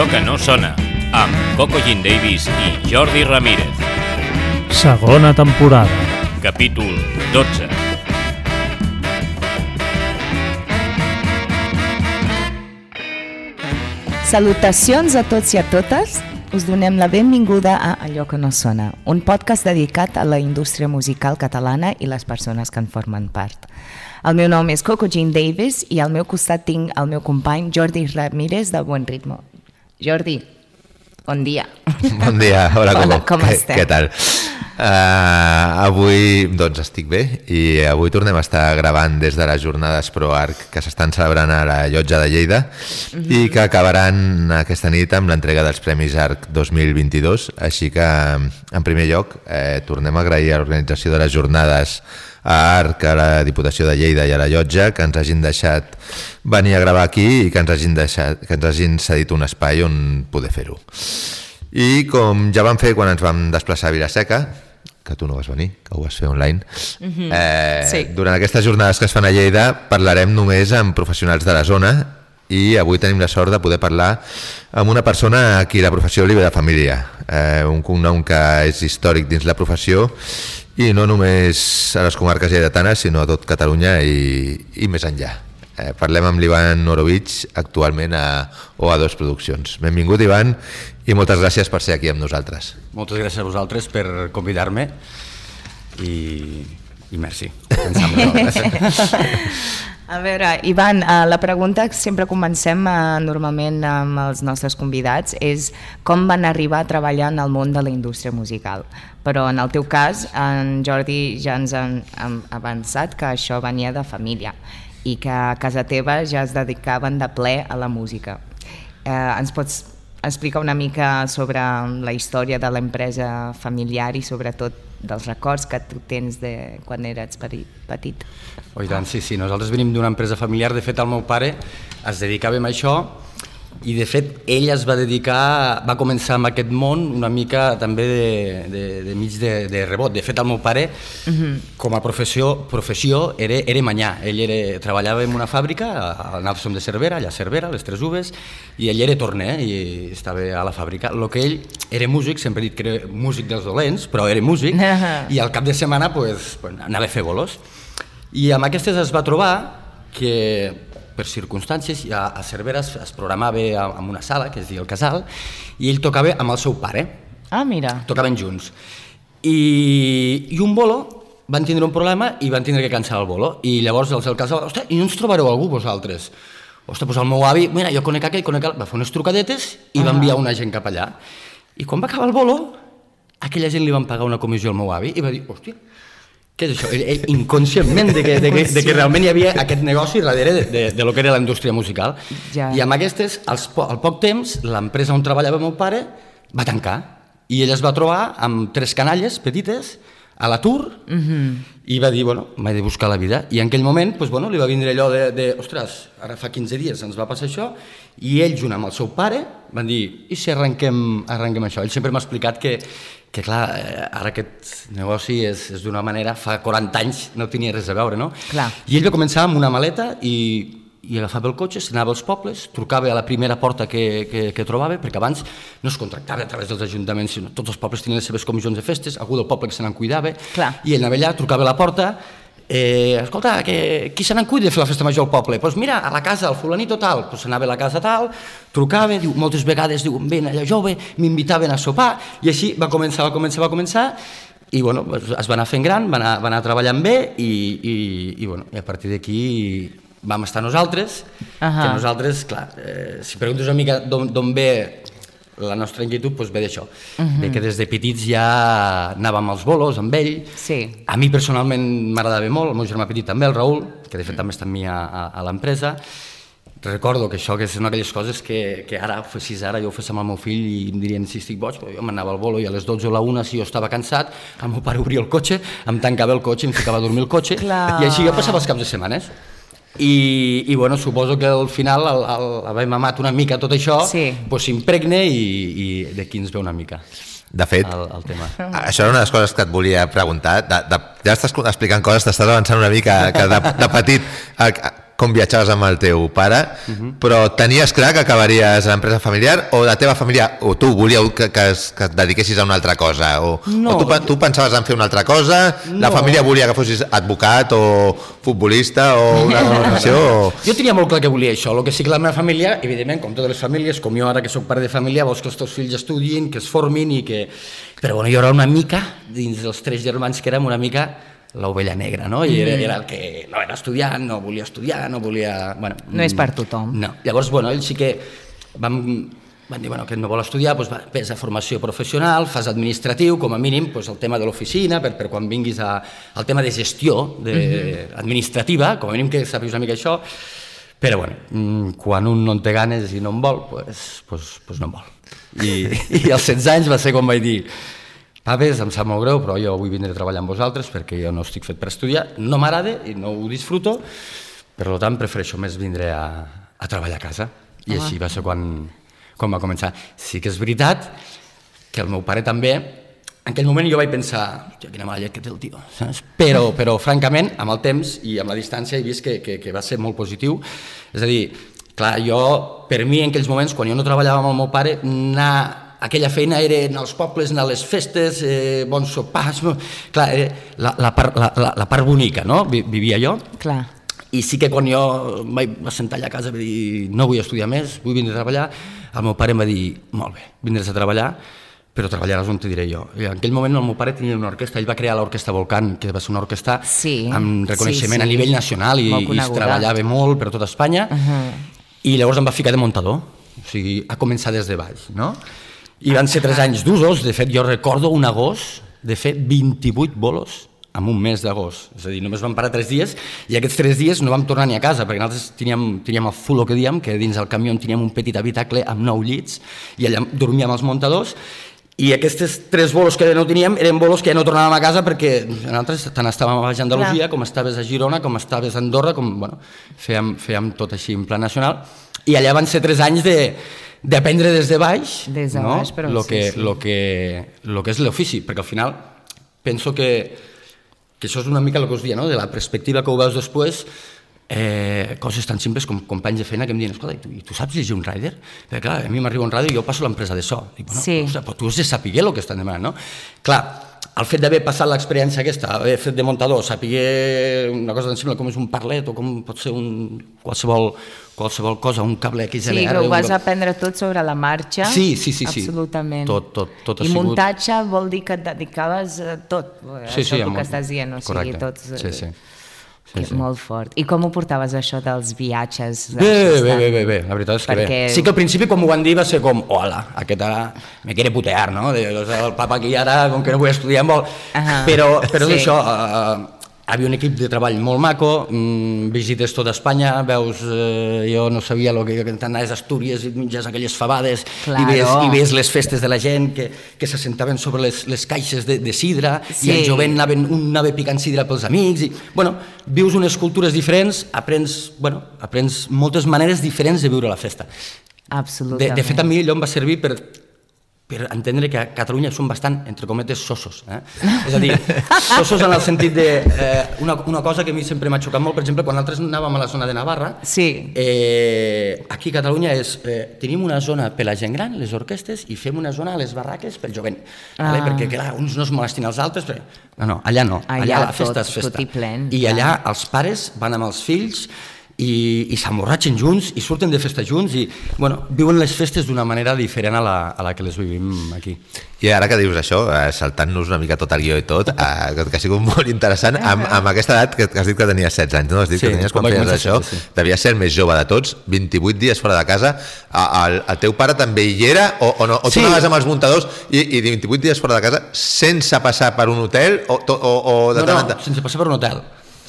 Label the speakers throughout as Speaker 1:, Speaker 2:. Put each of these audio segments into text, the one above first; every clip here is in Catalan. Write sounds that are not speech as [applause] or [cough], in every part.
Speaker 1: Allò que no sona, amb Coco Jean Davis i Jordi Ramírez.
Speaker 2: Segona temporada.
Speaker 1: Capítol 12.
Speaker 3: Salutacions a tots i a totes. Us donem la benvinguda a Allò que no sona, un podcast dedicat a la indústria musical catalana i les persones que en formen part. El meu nom és Coco Jean Davis i al meu costat tinc el meu company Jordi Ramírez de Buen Ritmo. Jordi, bon dia.
Speaker 4: Bon dia, hola, [laughs]
Speaker 3: Hola,
Speaker 4: Coco.
Speaker 3: com
Speaker 4: Què-
Speaker 3: estem?
Speaker 4: Què tal? Uh, avui, doncs, estic bé i avui tornem a estar gravant des de les jornades ProArc que s'estan celebrant a la llotja de Lleida
Speaker 3: Mhm.
Speaker 4: i que acabaran aquesta nit amb l'entrega dels Premis ARC 2022. Així que, en primer lloc, eh, tornem a agrair a l'organització de les jornades a ARC, a la Diputació de Lleida i a la llotja que ens hagin deixat venir a gravar aquí i que ens hagin, deixat, que ens hagin cedit un espai on poder fer-ho. I com ja vam fer quan ens vam desplaçar a Vilaseca, que tu no vas venir, que ho vas fer online, eh,
Speaker 3: Sí.
Speaker 4: durant aquestes jornades que es fan a Lleida parlarem només amb professionals de la zona i avui tenim la sort de poder parlar amb una persona a qui la professió li ve de família, eh, un cognom que és històric dins la professió i no només a les comarques lleidatanes, sinó a tot Catalunya i, i més enllà. Eh, parlem amb l'Ivan Orovich, actualment a OA2 Produccions. Benvingut, Ivan, i moltes gràcies per ser aquí amb nosaltres.
Speaker 5: Moltes gràcies a vosaltres per convidar-me i, i merci. [laughs]
Speaker 3: A veure, Ivan, eh, la pregunta que sempre comencem eh, normalment amb els nostres convidats és com van arribar a treballar en el món de la indústria musical. Però en el teu cas, en Jordi ja ens han, han avançat que això venia de família i que a casa teva ja es dedicaven de ple a la música. Eh, ens pots explicar una mica sobre la història de l'empresa familiar i sobretot dels records que tu tens de quan eres petit?
Speaker 5: Oh, i tant, sí, sí. Nosaltres venim d'una empresa familiar. De fet, el meu pare es dedicava a això i, de fet, ell es va dedicar, va començar amb aquest món una mica també de, de, de mig de, de rebot. De fet, el meu pare, uh -huh. com a professió, professió era, era manyà. Ell era, treballava en una fàbrica, al Nalson de Cervera, allà a Cervera, les Tres Uves, i ell era torner i estava a la fàbrica. El que ell era músic, sempre he dit que era músic dels dolents, però era músic, i al cap de setmana pues, pues, anava a fer bolos. I amb aquestes es va trobar que per circumstàncies a, a Cervera es, es programava en una sala que es diu el Casal i ell tocava amb el seu pare,
Speaker 3: Ah, mira.
Speaker 5: tocaven junts. I, i un bolo van tindre un problema i van tindre que cancel el bolo i llavors els del Casal, ostres, i no ens trobareu algú vosaltres? Ostres, doncs el meu avi, mira, jo conec aquell, conec aquell, va fer unes trucadetes i va enviar una gent cap allà. I quan va acabar el bolo, aquella gent li van pagar una comissió al meu avi i va dir, hòstia, què és això? Ell, ell inconscientment de que, de, que, de que realment hi havia aquest negoci darrere de, de, de lo que era la indústria musical.
Speaker 3: Ja.
Speaker 5: I amb aquestes, als, po- al poc temps, l'empresa on treballava meu pare va tancar i ell es va trobar amb tres canalles petites a l'atur uh -huh. i va dir, bueno, m'he de buscar la vida. I en aquell moment, pues, bueno, li va vindre allò de, de, ostres, ara fa 15 dies ens va passar això, i ell, junt amb el seu pare, van dir, i si arrenquem, arrenquem això? Ell sempre m'ha explicat que, que clar, eh, ara aquest negoci és, és d'una manera, fa 40 anys no tenia res a veure, no?
Speaker 3: Clar.
Speaker 5: I ell va començar amb una maleta i, i agafava el cotxe, s'anava als pobles, trucava a la primera porta que, que, que trobava, perquè abans no es contractava a través dels ajuntaments, sinó tots els pobles tenien les seves comissions de festes, algú del poble que se n'en cuidava,
Speaker 3: Clar.
Speaker 5: i ell anava allà, trucava a la porta, eh, escolta, que, qui se n'en cuida de fer la festa major al poble? Doncs pues mira, a la casa, al fulanito tal, pues anava a la casa tal, trucava, diu, moltes vegades diu, ven allà jove, m'invitaven a sopar, i així va començar, va començar, va començar, i bueno, es va anar fent gran, va anar, va anar treballant bé i, i, i, bueno, i a partir d'aquí vam estar nosaltres,
Speaker 3: Ahà.
Speaker 5: que nosaltres, clar, eh, si preguntes una mica d'on ve la nostra inquietud, doncs ve d'això, uh -huh. de que des de petits ja anàvem als bolos amb ell,
Speaker 3: Sí.
Speaker 5: a mi personalment m'agradava molt, el meu germà petit també, el Raül, que de fet també està amb mi a, a, a l'empresa, recordo que això que és una d'aquelles coses que, que ara fessis ara, jo ho fes amb el meu fill i em dirien si estic boig, però jo m'anava al bolo i a les 12 o la 1 si jo estava cansat, el meu pare obria el cotxe, em tancava el cotxe, em ficava a dormir el cotxe
Speaker 3: Clar.
Speaker 5: i així jo passava els caps de setmanes. I, i bueno, suposo que al final el, el, haver mamat una mica tot això
Speaker 3: Sí.
Speaker 5: pues s'impregne i, i d'aquí ens ve una mica
Speaker 4: De fet,
Speaker 5: el, el tema.
Speaker 4: Això era una de les coses que et volia preguntar. De, de, ja estàs explicant coses, t'estàs avançant una mica que de, de petit. A, a, com viatjaves amb el teu pare, uh -huh. però tenies clar que acabaries a l'empresa familiar o la teva família, o tu volíeu que, que, es, que et dediquessis a una altra cosa? O,
Speaker 5: No.
Speaker 4: o tu, tu pensaves en fer una altra cosa? La
Speaker 5: No.
Speaker 4: família volia que fossis advocat o futbolista o una [laughs] professió? O...
Speaker 5: Jo tenia molt clar que volia això, el que sí que la meva família, evidentment, com totes les famílies, com jo ara que sóc pare de família, vols que els teus fills estudin, que es formin i que... Però bueno, jo era una mica, dins dels tres germans que érem, una mica l'ovella negra, no? I era, era el que no era estudiant, no volia estudiar, no volia... Bueno,
Speaker 3: No és
Speaker 5: mm,
Speaker 3: per tothom.
Speaker 5: No. Llavors, bueno, ells sí que vam, van dir bueno, que no vol estudiar, doncs va, vés a formació professional, fas administratiu, com a mínim doncs el tema de l'oficina, per, per quan vinguis a, al tema de gestió de, administrativa, com a mínim que sàpigues una mica això, però bueno, mm, quan un no en té ganes i no en vol, doncs pues, pues no en vol. I, I als 16 anys va ser quan vaig dir Paves, em sap molt greu, però jo vull vindre a treballar amb vosaltres perquè jo no estic fet per estudiar, no m'agrada i no ho disfruto, per tant prefereixo més vindre a, a treballar a casa. I així va ser quan, quan va començar. Sí que és veritat que el meu pare també, en aquell moment jo vaig pensar, hòstia, quina mala llet que té el tio, saps? Però, però francament, amb el temps i amb la distància he vist que, que, que va ser molt positiu. És a dir, clar, jo, per mi en aquells moments, quan jo no treballava amb el meu pare, anar aquella feina era anar als pobles, anar a les festes, eh, bons sopars, no? clar, era la, la, part, la, la, la part bonica, no? Vi- Vivia jo,
Speaker 3: Clar.
Speaker 5: i sí que quan jo vaig assentar allà a casa i vaig dir no vull estudiar més, vull vindre a treballar, el meu pare em va dir, molt bé, vindràs a treballar, però treballaràs on te diré jo. I en aquell moment el meu pare tenia una orquestra, ell va crear l'Orquestra Volcán, que va ser una orquestra
Speaker 3: Sí,
Speaker 5: amb reconeixement
Speaker 3: sí, sí.
Speaker 5: a nivell nacional i, i es treballava molt per tot Espanya, uh -huh. i llavors em va ficar de muntador, o sigui, a començar des de baix, no? I van ser tres anys d'usos, de fet jo recordo un agost de fer 28 bolos en un mes d'agost, és a dir, només vam parar tres dies i aquests tres dies no vam tornar ni a casa perquè nosaltres teníem, teníem el fulo que diem, que dins el camió teníem un petit habitacle amb nou llits i allà dormíem els muntadors i aquests tres bolos que no teníem eren bolos que ja no tornàvem a casa perquè nosaltres tant estàvem a Baix Andalusia
Speaker 3: Clar.
Speaker 5: com estaves a Girona, com estaves a Andorra, com, bueno, fèiem, fèiem tot així en plan nacional. I allà van ser tres anys de d'aprendre des de baix,
Speaker 3: Des de
Speaker 5: no?
Speaker 3: baix, però
Speaker 5: lo
Speaker 3: sí,
Speaker 5: que,
Speaker 3: sí.
Speaker 5: Lo que, lo que és l'ofici, perquè al final penso que, que això és una mica el que us dia, no? de la perspectiva que ho veus després, eh, coses tan simples com companys de feina que em diuen, escolta, i tu, i tu saps llegir un rider? Perquè clar, a mi m'arriba un ràdio i jo passo l'empresa de so. Dic, bueno,
Speaker 3: Sí.
Speaker 5: ostres, però tu has de saber el que estan demanant, no? Clar, el fet d'haver passat l'experiència aquesta, haver fet de muntador, saber una cosa tan simple com és un parlet o com pot ser un, qualsevol, qualsevol cosa, un cable XLR...
Speaker 3: Sí, que ho
Speaker 5: un
Speaker 3: vas
Speaker 5: cable-
Speaker 3: aprendre tot sobre la marxa.
Speaker 5: Sí, sí, sí, sí.
Speaker 3: Absolutament.
Speaker 5: Tot, tot, tot ha
Speaker 3: I
Speaker 5: sigut-
Speaker 3: muntatge vol dir que et dedicaves a tot,
Speaker 5: Sí,
Speaker 3: això
Speaker 5: sí,
Speaker 3: que estàs dient, o sigui,
Speaker 5: correcte.
Speaker 3: tots... eh,
Speaker 5: Sí, sí.
Speaker 3: Que
Speaker 5: sí.
Speaker 3: Molt fort. I com ho portaves això dels viatges?
Speaker 5: Bé,
Speaker 3: Això
Speaker 5: bé, bé, bé, bé, la veritat és que
Speaker 3: Perquè-
Speaker 5: bé. Sí que al principi quan m'ho van dir va ser com, hola, aquest ara me quiere putear, no? De, el papa aquí ara, com que no vull estudiar, vol...
Speaker 3: Ahà,
Speaker 5: Però, però
Speaker 3: sí.
Speaker 5: és això, uh, havia un equip de treball molt maco, mm, visites tota Espanya, veus, eh, jo no sabia lo que, que anaves a Astúries i menges aquelles fabades i ves,
Speaker 3: Claro.
Speaker 5: i ves les festes de la gent que, que s'assentaven sobre les, les caixes de, de sidra
Speaker 3: Sí.
Speaker 5: i el jovent anaven, un anava picant sidra pels amics i, bueno, vius unes cultures diferents, aprens, bueno, aprens moltes maneres diferents de viure la festa. De,
Speaker 3: Absolutament.
Speaker 5: de fet, a mi allò em va servir per, per entendre que a Catalunya som bastant, entre cometes, sosos. Eh? És a dir, sosos en el sentit de... Eh, una, una cosa que a mi sempre m'ha xocat molt, per exemple, quan nosaltres anàvem a la zona de Navarra,
Speaker 3: Sí.
Speaker 5: eh, aquí a Catalunya és, eh, tenim una zona per la gent gran, les orquestes, i fem una zona a les barraques pel jovent. Ah. Vale? Perquè, clar, uns no es molestin als altres, però... No, no, allà no.
Speaker 3: Allà
Speaker 5: Allà, la
Speaker 3: tot-
Speaker 5: festa és festa.
Speaker 3: tot i plen,
Speaker 5: I
Speaker 3: clar.
Speaker 5: allà els pares van amb els fills i, i s'emborratxen junts i surten de festa junts i bueno, viuen les festes d'una manera diferent a la, a la que les vivim aquí.
Speaker 4: I ara que dius això, eh, saltant-nos una mica tot el guió i tot, eh, que, ha sigut molt interessant, amb, amb aquesta edat que, has dit que tenies 16 anys, no? Has dit
Speaker 5: Sí,
Speaker 4: que tenies
Speaker 5: quan
Speaker 4: feies això,
Speaker 5: sí, sí.
Speaker 4: devies ser el més jove de tots, 28 dies fora de casa, el, el teu pare també hi era, o, o no? O tu
Speaker 5: Sí.
Speaker 4: anaves amb els muntadors i, i 28 dies fora de casa sense passar per un hotel o, o, o de
Speaker 5: No,
Speaker 4: tant
Speaker 5: no,
Speaker 4: en tant?
Speaker 5: sense passar per un hotel.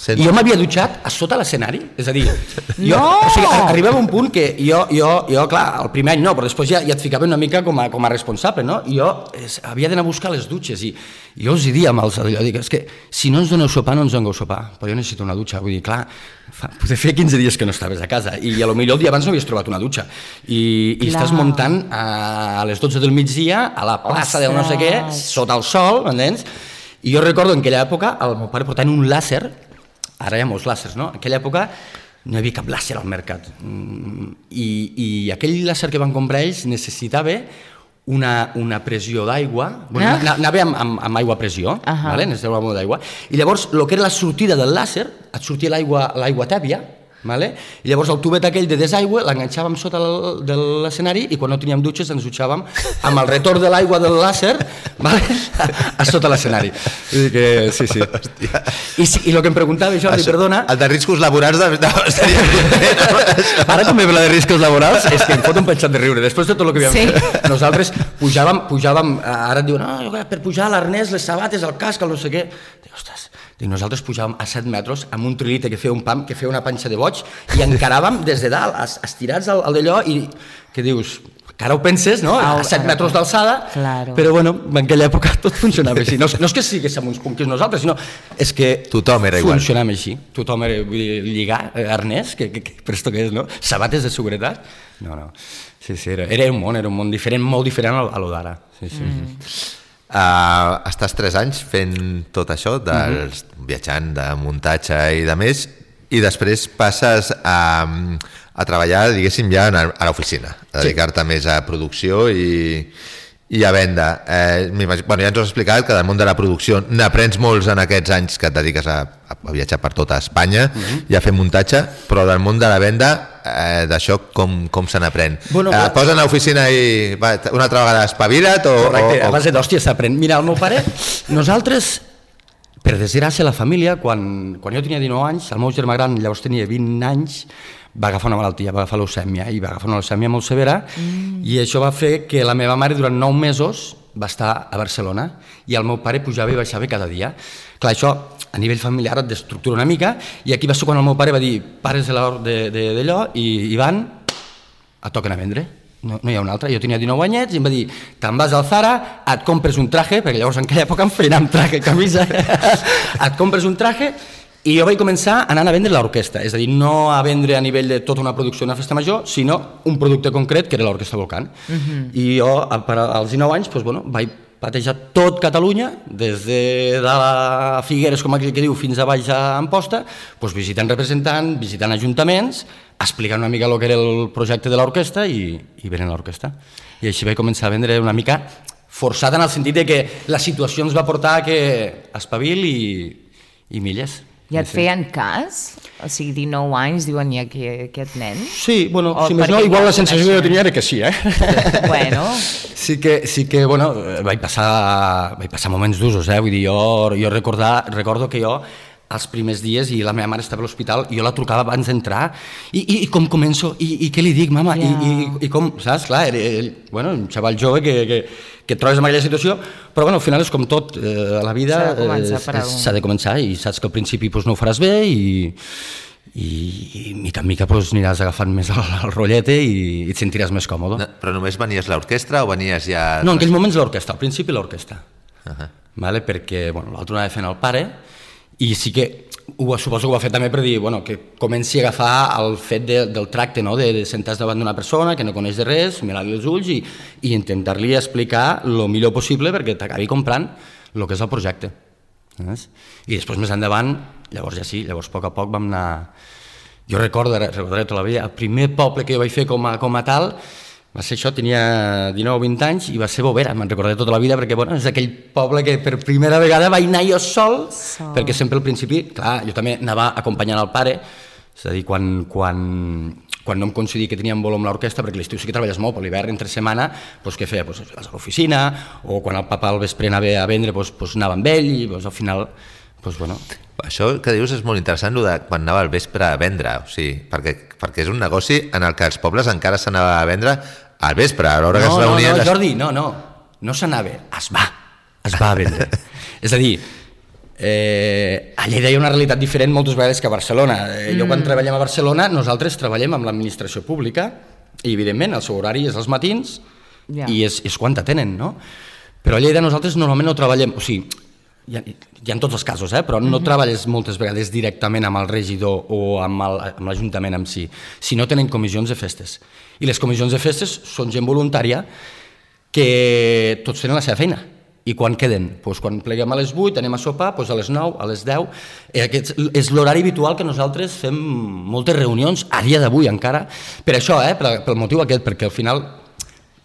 Speaker 4: Sense-
Speaker 5: I jo m'havia dutxat a sota l'escenari, és a dir, [laughs] jo,
Speaker 3: No!
Speaker 5: o sigui, arribava un punt que jo, jo, jo, clar, el primer any no, però després ja, ja et ficaven una mica com a, com a responsable, no? I jo es, havia d'anar a buscar les dutxes i jo els hi dia amb els allò, dic, és que si no ens doneu sopar, no ens doneu sopar, però jo necessito una dutxa, vull dir, clar, fa, poder fer 15 dies que no estaves a casa i a lo millor el dia abans no havies trobat una dutxa i, i
Speaker 3: Clar.
Speaker 5: estàs muntant a, a les 12 del migdia a la plaça de no sé què, sota el sol, m'entens? I jo recordo en aquella època el meu pare portant un làser, ara hi ha molts làsers, no? En aquella època no hi havia cap làser al mercat. Mm, I, i aquell làser que van comprar ells necessitava una, una pressió d'aigua, bueno,
Speaker 3: Ah.
Speaker 5: anava amb, amb, amb aigua a pressió,
Speaker 3: Ahà.
Speaker 5: vale? necessitava molt d'aigua, i llavors el que era la sortida del làser, et sortia l'aigua tèbia, vale? i llavors el tubet aquell de desaigua l'enganxàvem sota el, de l'escenari i quan no teníem dutxes ens dutxàvem amb el retorn de l'aigua del làser vale? a, a sota l'escenari. Que sí, sí. I, sí, I el que em preguntava, Jordi,
Speaker 4: Això-
Speaker 5: perdona,
Speaker 4: El de riscos laborals de, de, seria
Speaker 5: Ara també la de riscos laborals, és que em fot un penjat de riure. Després de tot el que havíem
Speaker 3: Sí.
Speaker 5: fet, nosaltres pujàvem, pujàvem, eh, ara et diuen, no, per pujar l'arnès, les sabates, el casc, el no sé què. Dic, ostres, dic, nosaltres pujàvem a 7 metres amb un trilite que feia un pam, que feia una panxa de boig, i encaràvem des de dalt, es- estirats al, al d'allò, i que dius, que ara ho penses, no? A 7
Speaker 3: ara
Speaker 5: metres d'alçada,
Speaker 3: Claro.
Speaker 5: però bueno, en aquella època tot funcionava així. No, és- no és que siguéssim uns punquis nosaltres, sinó és que
Speaker 4: Tothom era igual.
Speaker 5: funcionava així. Tothom era vull dir, lligar, eh, arnès, que, que, que, però esto què és, no? Sabates de seguretat? No, no. Sí, sí, era, era un món, era un món diferent, molt diferent a, a lo d'ara. Sí, sí. Mm.
Speaker 4: Uh, estàs 3 anys fent tot això, dels, viatjant, de muntatge i de més, i després passes a, a treballar, diguéssim, ja a l'oficina, a dedicar-te més a producció i, i a venda. Eh, bueno, ja ens ho has explicat, que del món de la producció n'aprens molts en aquests anys que et dediques a, a viatjar per tota Espanya i a fer muntatge, però del món de la venda, eh, d'això com, com se n'aprèn?
Speaker 5: Bueno,
Speaker 4: eh, et posen a l'oficina i va, una altra vegada espavila't o,
Speaker 5: Correcte,
Speaker 4: o,
Speaker 5: a
Speaker 4: o,
Speaker 5: base d'hòstia s'aprèn. Mira, el meu pare, [laughs] nosaltres, per desgràcia, la família, quan, quan jo tenia 19 anys, el meu germà gran llavors tenia 20 anys, va agafar una malaltia, va agafar leucèmia, i va agafar una leucèmia molt severa, mm. i això va fer que la meva mare durant 9 mesos va estar a Barcelona i el meu pare pujava i baixava cada dia. Clar, això a nivell familiar et destructura una mica i aquí va ser quan el meu pare va dir pares de de- d'allò i, i van et toquen a vendre. No, no hi ha un altre. Jo tenia 19 anyets i em va dir te'n vas al Zara, et compres un traje, perquè llavors en aquella època em feien amb traje i camisa, [laughs] et compres un traje i jo vaig començar anant a vendre l'orquestra, és a dir, no a vendre a nivell de tota una producció d'una festa major, sinó un producte concret que era l'Orquestra Volcán. Uh -huh. I jo, per als 19 anys, doncs, bueno, vaig patejar tot Catalunya, des de, de la Figueres, com aquell que diu, fins a baix a Amposta, doncs visitant representants, visitant ajuntaments, explicant una mica el que era el projecte de l'orquestra i, i venent l'orquestra. I així vaig començar a vendre una mica forçada en el sentit de que la situació ens va portar a que espavil i, i milles.
Speaker 3: I et
Speaker 5: Sí.
Speaker 3: feien cas? O sigui, 19 anys, diuen, i aquí, aquest nen?
Speaker 5: Sí, bueno,
Speaker 3: O
Speaker 5: si més no, igual
Speaker 3: ja
Speaker 5: la sensació que jo tenia era que sí, eh? [laughs]
Speaker 3: Bueno,
Speaker 5: Sí que, sí que bueno, vaig passar, vaig passar moments d'usos, eh? Vull dir, jo, jo recordar, recordo que jo els primers dies i la meva mare estava a l'hospital i jo la trucava abans d'entrar i, i, i com començo, I, i què li dic, mama,
Speaker 3: Ja.
Speaker 5: I, i, i com, saps, clar, era, ell, bueno, un xaval jove que, que, que et trobes en aquella situació, però bueno, al final és com tot, eh, a la vida
Speaker 3: S'ha de
Speaker 5: eh, de començar i saps que al principi doncs, no ho faràs bé i, i, i mica en mica doncs, aniràs agafant més el, el rotllete i, i et sentiràs més còmode.
Speaker 4: No, però només venies l'orquestra o venies ja...
Speaker 5: No, en aquells moments l'orquestra, al principi l'orquestra.
Speaker 4: Uh -huh.
Speaker 5: Vale? Perquè bueno, l'altre anava fent el pare i sí que ho, suposo que ho va fer també per dir bueno, que comenci a agafar el fet de, del tracte, no? de, de sentar davant d'una persona que no coneix de res, mirar-li els ulls i, i intentar-li explicar el millor possible perquè t'acabi comprant el que és el projecte. Saps? I després més endavant, llavors ja sí, llavors a poc a poc vam anar... Jo recordo, recordaré tota la vida, el primer poble que jo vaig fer com a, com a tal va ser això, tenia 19 o 20 anys i va ser Bovera, me'n recordaré tota la vida perquè bueno, és aquell poble que per primera vegada vaig anar jo sol,
Speaker 3: Sol.
Speaker 5: perquè sempre al principi, clar, jo també anava acompanyant el pare, és a dir, quan, quan, quan no em concedia que teníem vol amb l'orquestra, perquè l'estiu sí que treballes molt, però l'hivern entre setmana, doncs què feia? Doncs a l'oficina, o quan el papa al vespre anava a vendre, doncs, doncs anava amb ell, i doncs al final, doncs bueno,
Speaker 4: Això que dius és molt interessant, de quan anava al vespre a vendre, o sigui, perquè, perquè és un negoci en el que els pobles encara s'anava a vendre al vespre, a l'hora que
Speaker 5: no,
Speaker 4: es reunien...
Speaker 5: No, no,
Speaker 4: les-
Speaker 5: Jordi, no, no. No s'anava, es va. Es va a vendre. [laughs] és a dir, eh, a Lleida hi ha una realitat diferent moltes vegades que a Barcelona. Eh, jo quan treballem a Barcelona, nosaltres treballem amb l'administració pública i, evidentment, el seu horari és als matins
Speaker 3: Ja.
Speaker 5: i és, és quan t'atenen, no? Però a Lleida nosaltres normalment no treballem, o sigui, hi ha, hi ha en tots els casos, eh? però no treballes moltes vegades directament amb el regidor o amb l'Ajuntament en si, si no tenen comissions de festes. I les comissions de festes són gent voluntària que tots tenen la seva feina. I quan queden? Pues quan pleguem a les 8, anem a sopar, pues a les 9, a les 10. Eh, aquest és l'horari habitual que nosaltres fem moltes reunions, a dia d'avui encara, per això, eh, pel, pel motiu aquest, perquè al final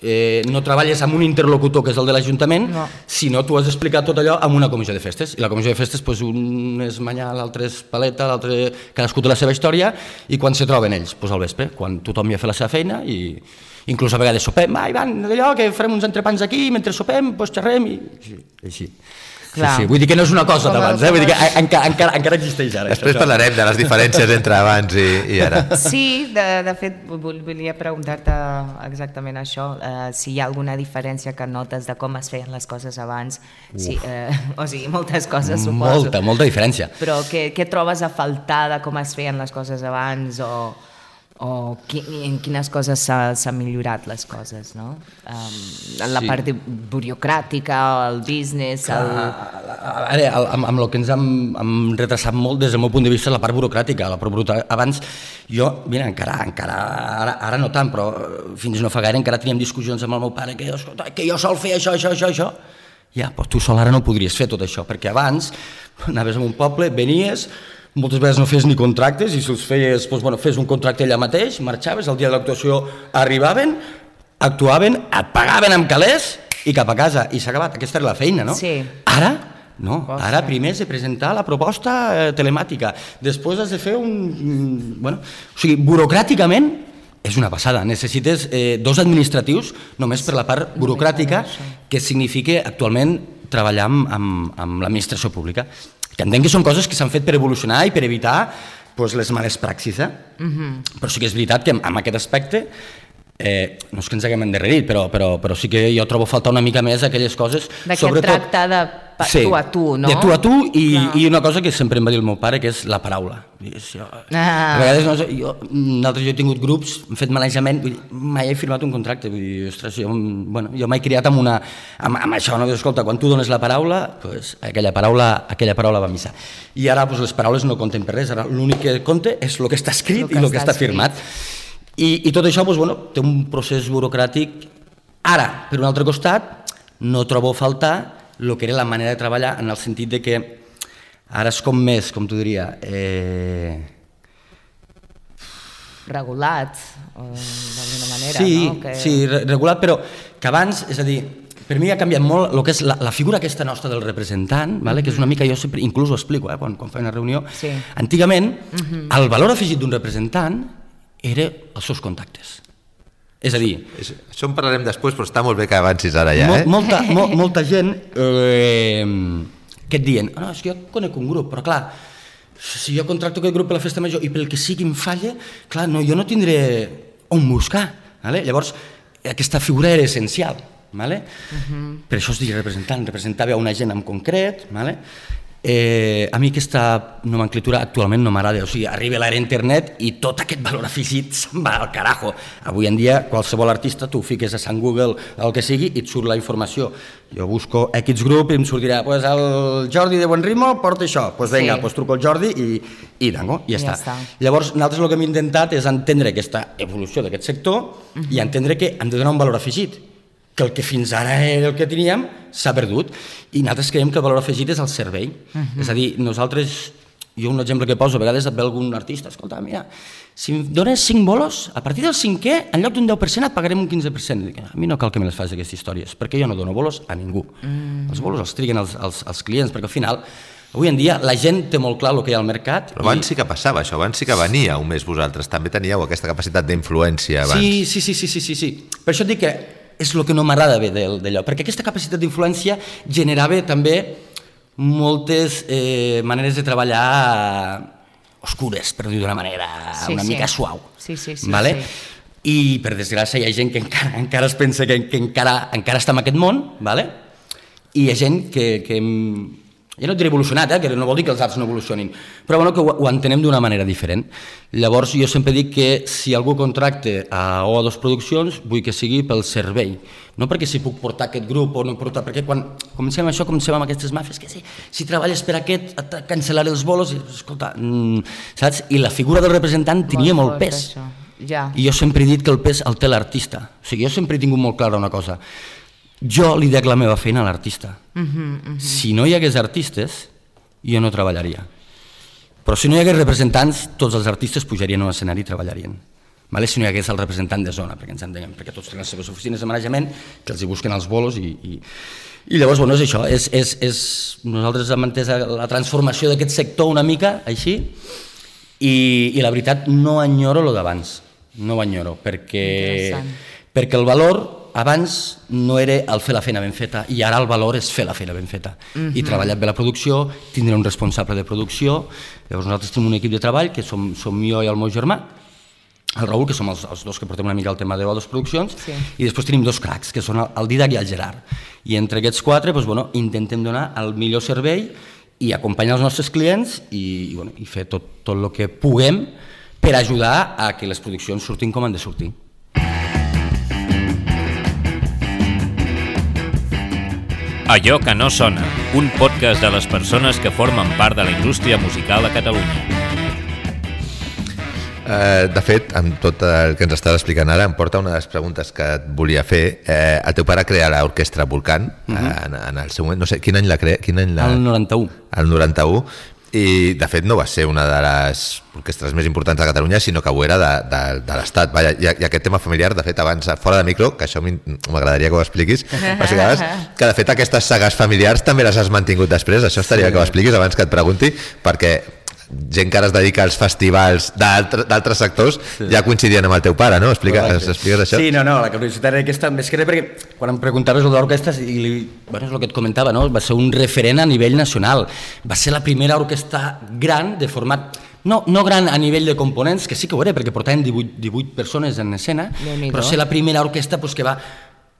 Speaker 5: eh, no treballes amb un interlocutor que és el de l'Ajuntament,
Speaker 3: No.
Speaker 5: sinó tu has d'explicar tot allò amb una comissió de festes. I la comissió de festes, pues, un és manyà, l'altre és paleta, l'altre cadascú té la seva història, i quan se troben ells? Pues al vespre, quan tothom ja ha fet la seva feina i inclús a vegades sopem, va, Ivan, d'allò que farem uns entrepans aquí, mentre sopem, pues xerrem i així. així. Sí,
Speaker 3: Clar.
Speaker 5: sí, vull dir que no és una cosa d'abans, eh? vull dir que encara, encara, encara existeix ara.
Speaker 4: Després
Speaker 5: això.
Speaker 4: parlarem de les diferències entre abans i, i ara.
Speaker 3: Sí, de, de fet, vol- volia preguntar-te exactament això, eh, si hi ha alguna diferència que notes de com es feien les coses abans, si, eh, [laughs] o sigui, moltes coses, suposo.
Speaker 5: Molta, molta diferència.
Speaker 3: Però què, què trobes a faltar de com es feien les coses abans o, o qui, en quines coses s'ha s'ha millorat les coses, no? Um, en la
Speaker 5: Sí.
Speaker 3: part burocràtica, el business, el...
Speaker 5: Ara, amb, amb el que ens hem, hem retrasat molt des del meu punt de vista la part burocràtica. La part burocràtica. Abans, jo, mira, encara, encara ara, ara no tant, però eh, fins no fa gaire encara teníem discussions amb el meu pare que, escolta, que jo sol fer això, això, això, això. Ja, però tu sol ara no podries fer tot això, perquè abans anaves a un poble, venies, moltes vegades no fes ni contractes i si els feies, doncs, bueno, fes un contracte allà mateix, marxaves, el dia de l'actuació arribaven, actuaven, et pagaven amb calés i cap a casa, i s'ha acabat. Aquesta era la feina, no?
Speaker 3: Sí.
Speaker 5: Ara, no,
Speaker 3: Ostres.
Speaker 5: ara primer has de presentar la proposta eh, telemàtica, després has de fer un... Bueno, o sigui, burocràticament és una passada. Necessites eh, dos administratius només per la part burocràtica que significa actualment treballar amb, amb, amb l'administració pública. Que entenc que són coses que s'han fet per evolucionar i per evitar pues, les males praxis. Eh? Però sí que és veritat que amb aquest aspecte eh, no és que ens haguem endarrerit, però, però, però sí que jo trobo faltar una mica més aquelles coses...
Speaker 3: D'aquest tracte de pa- tu a tu, no?
Speaker 5: De tu a tu i,
Speaker 3: Clar.
Speaker 5: i una cosa que sempre em va dir el meu pare, que és la paraula. Jo,
Speaker 3: Ah.
Speaker 5: A vegades, no, jo, nosaltres jo he tingut grups, hem fet manejament, vull dir, mai he firmat un contracte, vull dir, ostres, jo, bueno, jo m'he criat amb, una, amb, amb això, no? Escolta, quan tu dones la paraula, pues, aquella, paraula, aquella paraula va a missa. I ara pues, les paraules no compten per res, ara l'únic que compta és el que està escrit
Speaker 3: que
Speaker 5: i el que
Speaker 3: està
Speaker 5: està firmat. I, I tot això doncs, bueno, té un procés burocràtic. Ara, per un altre costat, no trobo faltar el que era la manera de treballar en el sentit de que ara és com més, com t'ho diria, eh,
Speaker 3: regulat, d'alguna manera,
Speaker 5: sí,
Speaker 3: no? Que...
Speaker 5: sí, re- regulat, però que abans, és a dir, per mi ha canviat molt el que és la, la figura aquesta nostra del representant, vale? que és una mica, jo sempre, inclús ho explico eh, quan, quan faig una reunió,
Speaker 3: Sí.
Speaker 5: antigament el valor afegit d'un representant era els seus contactes. És a dir,
Speaker 4: És- Això en parlarem després, però està molt bé que avancis ara ja, eh?
Speaker 5: molta, mo, [laughs] molta gent eh, que et diuen, ah, no, és que jo conec un grup, però clar, si jo contracto aquest grup per la festa major i pel que sigui em falla, clar, no, jo no tindré on buscar. Vale? Llavors, aquesta figura era essencial. Vale? Per això es diu representant, representava a una gent en concret. Vale? Eh, a mi aquesta nomenclatura actualment no m'agrada, o sigui, arriba l'era internet i tot aquest valor afegit [laughs] se'n va al carajo. Avui en dia qualsevol artista tu fiques a Sant Google el que sigui i et surt la informació. Jo busco X grup i em sortirà, pues el Jordi de Buenrimo porta això, pues vinga,
Speaker 3: Sí.
Speaker 5: pues truco al Jordi i, i dango, i ja,
Speaker 3: Ja
Speaker 5: està.
Speaker 3: està.
Speaker 5: Llavors, nosaltres el que hem intentat és entendre aquesta evolució d'aquest sector i entendre que hem de donar un valor afegit, que el que fins ara era el que teníem s'ha perdut. I nosaltres creiem que el valor afegit és el servei. És a dir, nosaltres, jo un exemple que poso, a vegades et ve algun artista, escolta, mira, si em dones 5 bolos, a partir del cinquè, en lloc d'un 10% et pagarem un 15%. Dic, a mi no cal que me les facis aquestes històries, perquè jo no dono bolos a ningú. Els bolos els triguen els, els, els clients, perquè al final, avui en dia, la gent té molt clar el que hi ha al mercat.
Speaker 4: Però abans sí que passava això, abans sí que venia un mes vosaltres, també teníeu aquesta capacitat d'influència abans.
Speaker 5: Sí, sí, sí, sí, sí, sí, sí. Per això et dic que és el que no m'agrada bé d'allò, perquè aquesta capacitat d'influència generava també moltes eh, maneres de treballar oscures, per dir d'una manera
Speaker 3: Sí,
Speaker 5: una
Speaker 3: sí.
Speaker 5: mica suau.
Speaker 3: Sí, sí, sí,
Speaker 5: Vale?
Speaker 3: sí.
Speaker 5: I per desgràcia hi ha gent que encara, encara es pensa que, que encara, encara està en aquest món, vale? i hi ha gent que, que ja no et diré evolucionat, eh, que no vol dir que els arts no evolucionin, però bueno, que ho, ho entenem d'una manera diferent. Llavors jo sempre dic que si algú contracte a O2 Produccions, vull que sigui pel servei, no perquè si puc portar aquest grup o no portar, perquè quan comencem això, comencem amb aquestes màfies, que si, si treballes per aquest, et cancel·laré els bolos, i, escolta, mm, saps? I la figura del representant tenia molt,
Speaker 3: fort,
Speaker 5: pes.
Speaker 3: això. Ja.
Speaker 5: I jo sempre he dit que el pes el té l'artista. O sigui, jo sempre he tingut molt clara una cosa. Jo li dec la meva feina a l'artista. Uh -huh, uh -huh. Si no hi hagués artistes, jo no treballaria. Però si no hi hagués representants, tots els artistes pujarien a un escenari i treballarien. Vale? Si no hi hagués el representant de zona, perquè ens entenguem, perquè tots tenen les seves oficines de manejament, que els hi busquen els bolos i, i, i llavors, bueno, és això, és, és, és, nosaltres hem entès la transformació d'aquest sector una mica així i, i la veritat no enyoro lo d'abans, no ho enyoro, perquè, perquè el valor abans no era el fer la feina ben feta i ara el valor és fer la feina ben feta uh -huh. i mhm. treballar bé la producció, tindre un responsable de producció llavors nosaltres tenim un equip de treball que som, som jo i el meu germà el Raül, que som els, els dos que portem una mica el tema de les produccions, sí. i després tenim dos cracs, que són el, el Didac i el Gerard. I entre aquests quatre doncs, bueno, intentem donar el millor servei i acompanyar els nostres clients i, i, bueno, i fer tot, tot el que puguem per ajudar a que les produccions surtin com han de sortir.
Speaker 1: Allò que no sona, un podcast de les persones que formen part de la indústria musical a Catalunya.
Speaker 4: Uh, de fet, amb tot el que ens estàs explicant ara, em porta una de les preguntes que et volia fer. Uh, el teu pare crea l'orquestra Volcán, uh -huh. uh, en, en el seu moment, no sé, quin any la crea? Quin any la...
Speaker 5: El 91.
Speaker 4: El 91, i de fet no va ser una de les orquestres més importants de Catalunya sinó que ho era de, de, de l'Estat I, I aquest tema familiar, de fet abans fora de micro, que això m'agradaria que ho expliquis que de fet aquestes sagues familiars també les has mantingut després això estaria sí. que ho expliquis abans que et pregunti perquè gent que ara es dedica als festivals d'altres sectors sí. ja coincidien amb el teu pare, no? Explica, expliques això?
Speaker 5: Sí, no, no, la curiositat era aquesta, més que res perquè quan em preguntaves el d'orquestra, i li, bueno, és el que et comentava, no? va ser un referent a nivell nacional, va ser la primera orquestra gran de format no, no gran a nivell de components, que sí que ho era, perquè portaven 18, 18 persones en escena, però ser la primera orquestra pues, que va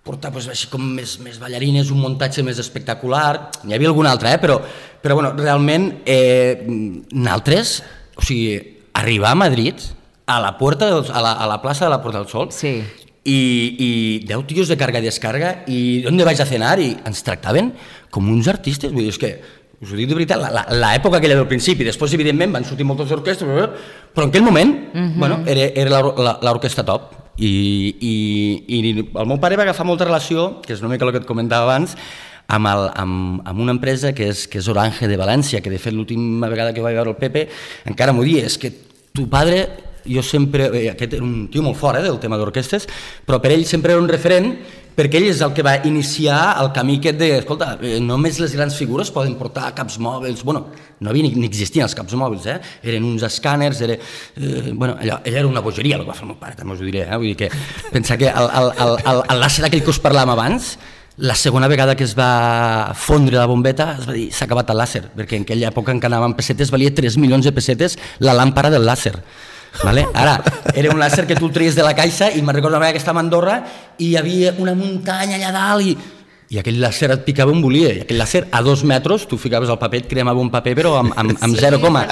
Speaker 5: portar pues, així com més, més ballarines, un muntatge més espectacular, n'hi havia algun altre, eh? però, però bueno, realment eh, nosaltres, o sigui, arribar a Madrid, a la, porta del, a, la, a la plaça de la Porta del Sol,
Speaker 3: sí.
Speaker 5: i, i 10 tios de carga i descarga, i on vaig a cenar? I ens tractaven com uns artistes, vull dir, és que us ho dic de veritat, l'època aquella del principi, després evidentment van sortir moltes orquestres, però en aquell moment uh mhm. -huh. bueno, era, era l'orquestra top, i, i, i el meu pare va agafar molta relació, que és una mica el que et comentava abans, amb, el, amb, amb una empresa que és, que és Orange de València, que de fet l'última vegada que vaig veure el Pepe encara m'ho dia, és que tu padre jo sempre, eh, aquest era un tio molt fort eh, del tema d'orquestres, però per ell sempre era un referent perquè ell és el que va iniciar el camí aquest de, escolta, eh, només les grans figures poden portar caps mòbils, bueno, no havia ni, ni existien els caps mòbils, eh? eren uns escàners, era, eh, bueno, allò, ella era una bogeria el que va fer el meu pare, també us ho diré, eh? vull dir que pensar que el, el, el, el, el làser aquell que us parlàvem abans, la segona vegada que es va fondre la bombeta es va dir s'ha acabat el làser, perquè en aquella època en què anàvem pessetes valia 3 milions de pessetes la làmpara del làser. Vale? Ara, era un làser que tu el tries de la caixa i me'n recordo que estava a Andorra i hi havia una muntanya allà dalt i, i aquell làser et picava on volia i aquell làser a dos metres tu ficaves el paper, et cremava un paper però amb, amb, amb sí, zero coma.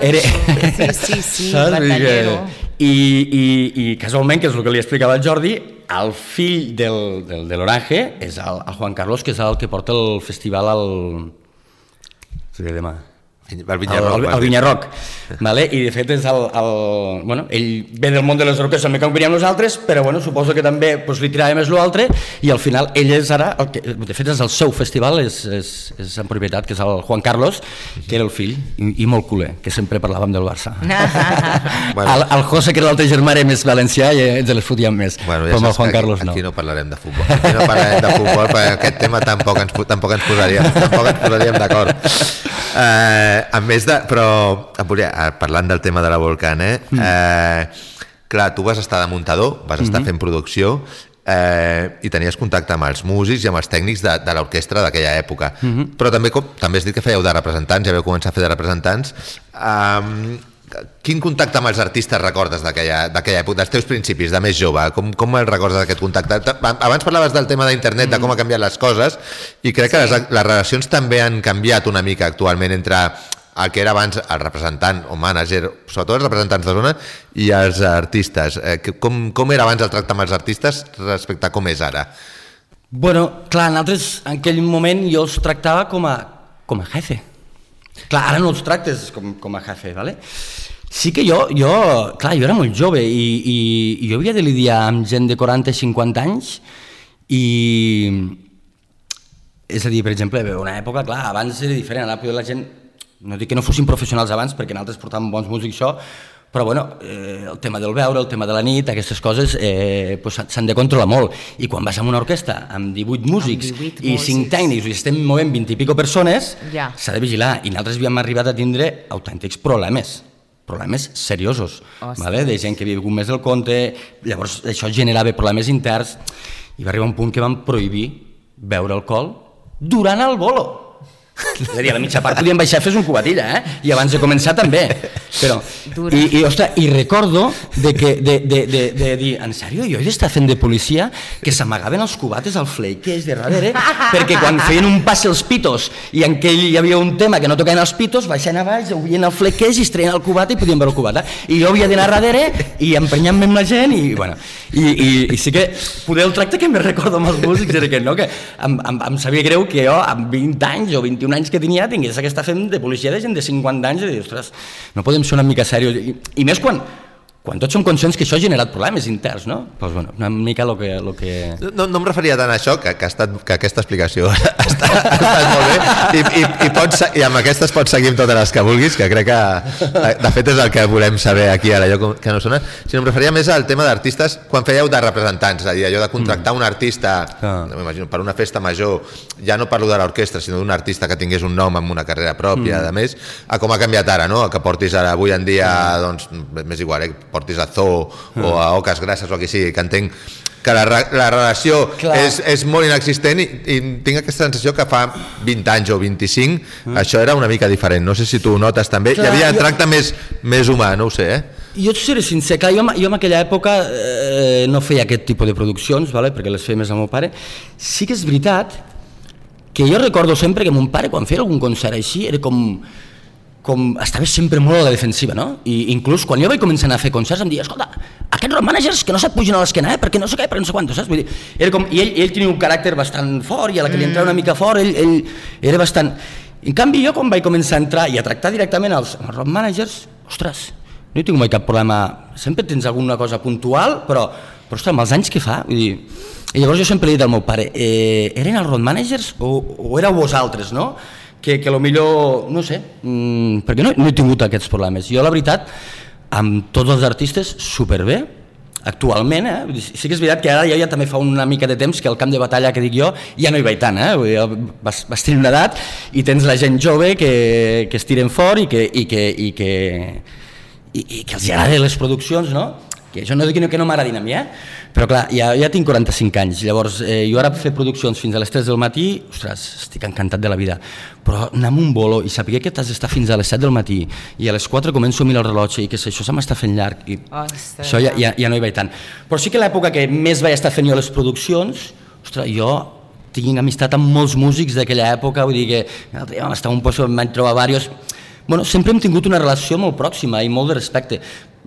Speaker 3: era... sí, sí, sí, batallero
Speaker 5: i, i, i casualment, que és el que li explicava el Jordi el fill del, del, de l'Orange és el, el Juan Carlos que és el que porta el festival al... Sí, demà
Speaker 4: el Vinyarroc.
Speaker 5: El, el, el Vinyarroc, vale? i de fet és el, el, bueno, ell ve del món de les orquestres també com veníem nosaltres, però bueno, suposo que també pues, li tirava més l'altre i al final ell és ara, el que, de fet és el seu festival, és, és, és en propietat, que és el Juan Carlos, que era el fill, i, i molt culer, que sempre parlàvem del Barça. [laughs] bueno. el, el José, que era l'altre germà, era més valencià i ens les fotíem més, bueno, ja però el Juan Carlos
Speaker 4: no. Aquí no parlarem de futbol, aquí no parlarem de futbol, perquè aquest tema tampoc ens, tampoc ens posaríem, tampoc ens posaríem d'acord. Eh, Eh, a més de... Però, volia, eh, parlant del tema de la Volcan, eh? Mm. eh clar, tu vas estar de muntador, vas estar mm -hmm. fent producció, eh, i tenies contacte amb els músics i amb els tècnics de, de l'orquestra d'aquella època. Mm -hmm. Però també, com, també has dit que fèieu de representants, ja vau començar a fer de representants. Um, quin contacte amb els artistes recordes d'aquella època, dels teus principis, de més jove? Com, com el recordes d'aquest contacte? Abans parlaves del tema d'internet, de com ha canviat les coses, i crec que les, les relacions també han canviat una mica actualment entre el que era abans el representant o mànager, sobretot els representants de zona, i els artistes. Eh, com, com era abans el tracte amb els artistes respecte a com és ara?
Speaker 5: Bueno, clar, en, altres, en aquell moment jo els tractava com a, com a jefe. Clar, ara no els tractes com, com a jefe, ¿vale? Sí que jo, jo, clar, jo era molt jove i, i, i jo havia de lidiar amb gent de 40 i 50 anys I, és a dir, per exemple, una època, clar, abans era diferent, ara la gent, no dic que no fossin professionals abans, perquè nosaltres portàvem bons músics això, però bueno, eh, el tema del veure, el tema de la nit, aquestes coses eh, pues, s'han de controlar molt. I quan vas a una orquestra amb 18 músics
Speaker 3: Amb 18
Speaker 5: i 5
Speaker 3: músics.
Speaker 5: tècnics i estem movent 20 i pico persones,
Speaker 3: Ja.
Speaker 5: s'ha de vigilar. I nosaltres havíem arribat a tindre autèntics problemes problemes seriosos,
Speaker 3: Ostres.
Speaker 5: vale? de gent que havia begut més del compte, llavors això generava problemes interns i va arribar un punt que van prohibir beure alcohol durant el bolo. És a dir, a la mitja part podíem baixar a fer un cubatilla, eh? I abans de començar també. Però,
Speaker 3: Dura.
Speaker 5: i, i, ostres, i recordo de, que, de, de, de, de dir, en sèrio, jo he d'estar fent de policia que s'amagaven els cubates al flequeix de darrere perquè quan feien un passe els pitos i en què hi havia un tema que no tocaven els pitos, baixant a baix, obrien el flequeix i es treien el cubata i podien veure el cubata. I jo havia d'anar darrere i emprenyant-me amb la gent i, bueno, i, i, i sí que poder el tracte que me recordo amb els músics era aquest, no? que em, em, em sabia greu que jo amb 20 anys o 21 anys que tenia tingués que estar fent de policia de gent de 50 anys i dir, ostres, no podem ser una mica serios i, i més quan, quan tots som conscients que això ha generat problemes interns, no? Doncs bueno, una mica el que... Lo que...
Speaker 4: No, no em referia tant a això, que, que, ha estat, que aquesta explicació [laughs] ha estat, ha estat molt bé i, i, i, pots, i amb aquestes pots seguir amb totes les que vulguis, que crec que de fet és el que volem saber aquí ara, allò que no sona, sinó em referia més al tema d'artistes quan fèieu de representants, és a dir, allò de contractar un artista,
Speaker 5: Ah.
Speaker 4: no m'imagino, per una festa major, ja no parlo de l'orquestra, sinó d'un artista que tingués un nom amb una carrera pròpia, a més, a com ha canviat ara, no? que portis ara, avui en dia, doncs, m'és igual, eh? Portis a Zoo o a Oques Grasses o a qui sigui, que entenc que la, la relació
Speaker 5: Clar.
Speaker 4: és, és molt inexistent i, i tinc aquesta sensació que fa 20 anys o 25 això era una mica diferent, no sé si tu ho notes també,
Speaker 5: Clar,
Speaker 4: hi havia
Speaker 5: jo-
Speaker 4: tracte més, més humà, no ho sé, eh?
Speaker 5: Jo et seré sincer, clar, jo, jo en aquella època eh, no feia aquest tipus de produccions, vale? perquè les feia més el meu pare. Sí que és veritat que jo recordo sempre que mon pare quan feia algun concert així era com, com estava sempre molt a la defensiva, no? I inclús quan jo vaig començar a fer concerts em deia, escolta, aquests road managers que no se't pugin a l'esquena, eh? perquè no sé què, perquè no sé quant, saps? Vull dir, era com, i ell, ell tenia un caràcter bastant fort i a la que li entrava una mica fort, ell, ell era bastant... En canvi, jo quan vaig començar a entrar i a tractar directament els, els road managers, ostres, no hi tinc mai cap problema, sempre tens alguna cosa puntual, però, però ostres, amb els anys que fa, vull dir, i llavors jo sempre he dit al meu pare, eh, eren els road managers o, o éreu vosaltres, no? Que, que lo millor, no sé, mm, perquè no, no he tingut aquests problemes. Jo, la veritat, amb tots els artistes, superbé, actualment, eh? Sí que és veritat que ara jo ja també fa una mica de temps que el camp de batalla que dic jo ja no hi vaig tant, eh? Vull dir, vas, vas tenir una edat i tens la gent jove que, que es tiren fort i que, i que, i que, i, i que els agraden les produccions, no? Que això no dic que no, que no m'agradin a mi, eh? Però clar, ja, ja tinc 45 anys, llavors eh, jo ara fer produccions fins a les 3 del matí, ostres, estic encantat de la vida. Però anar amb un bolo i saber que t'has d'estar fins a les 7 del matí i a les 4 començo a mirar el rellotge i que això se m'està fent llarg i
Speaker 3: Ostres.
Speaker 5: això ja, ja, ja no hi vaig tant. Però sí que l'època que més vaig estar fent jo les produccions, ostres, jo tinc amistat amb molts músics d'aquella època, vull dir que l'altre dia vam estar un em vaig trobar diversos... Bueno, sempre hem tingut una relació molt pròxima i molt de respecte.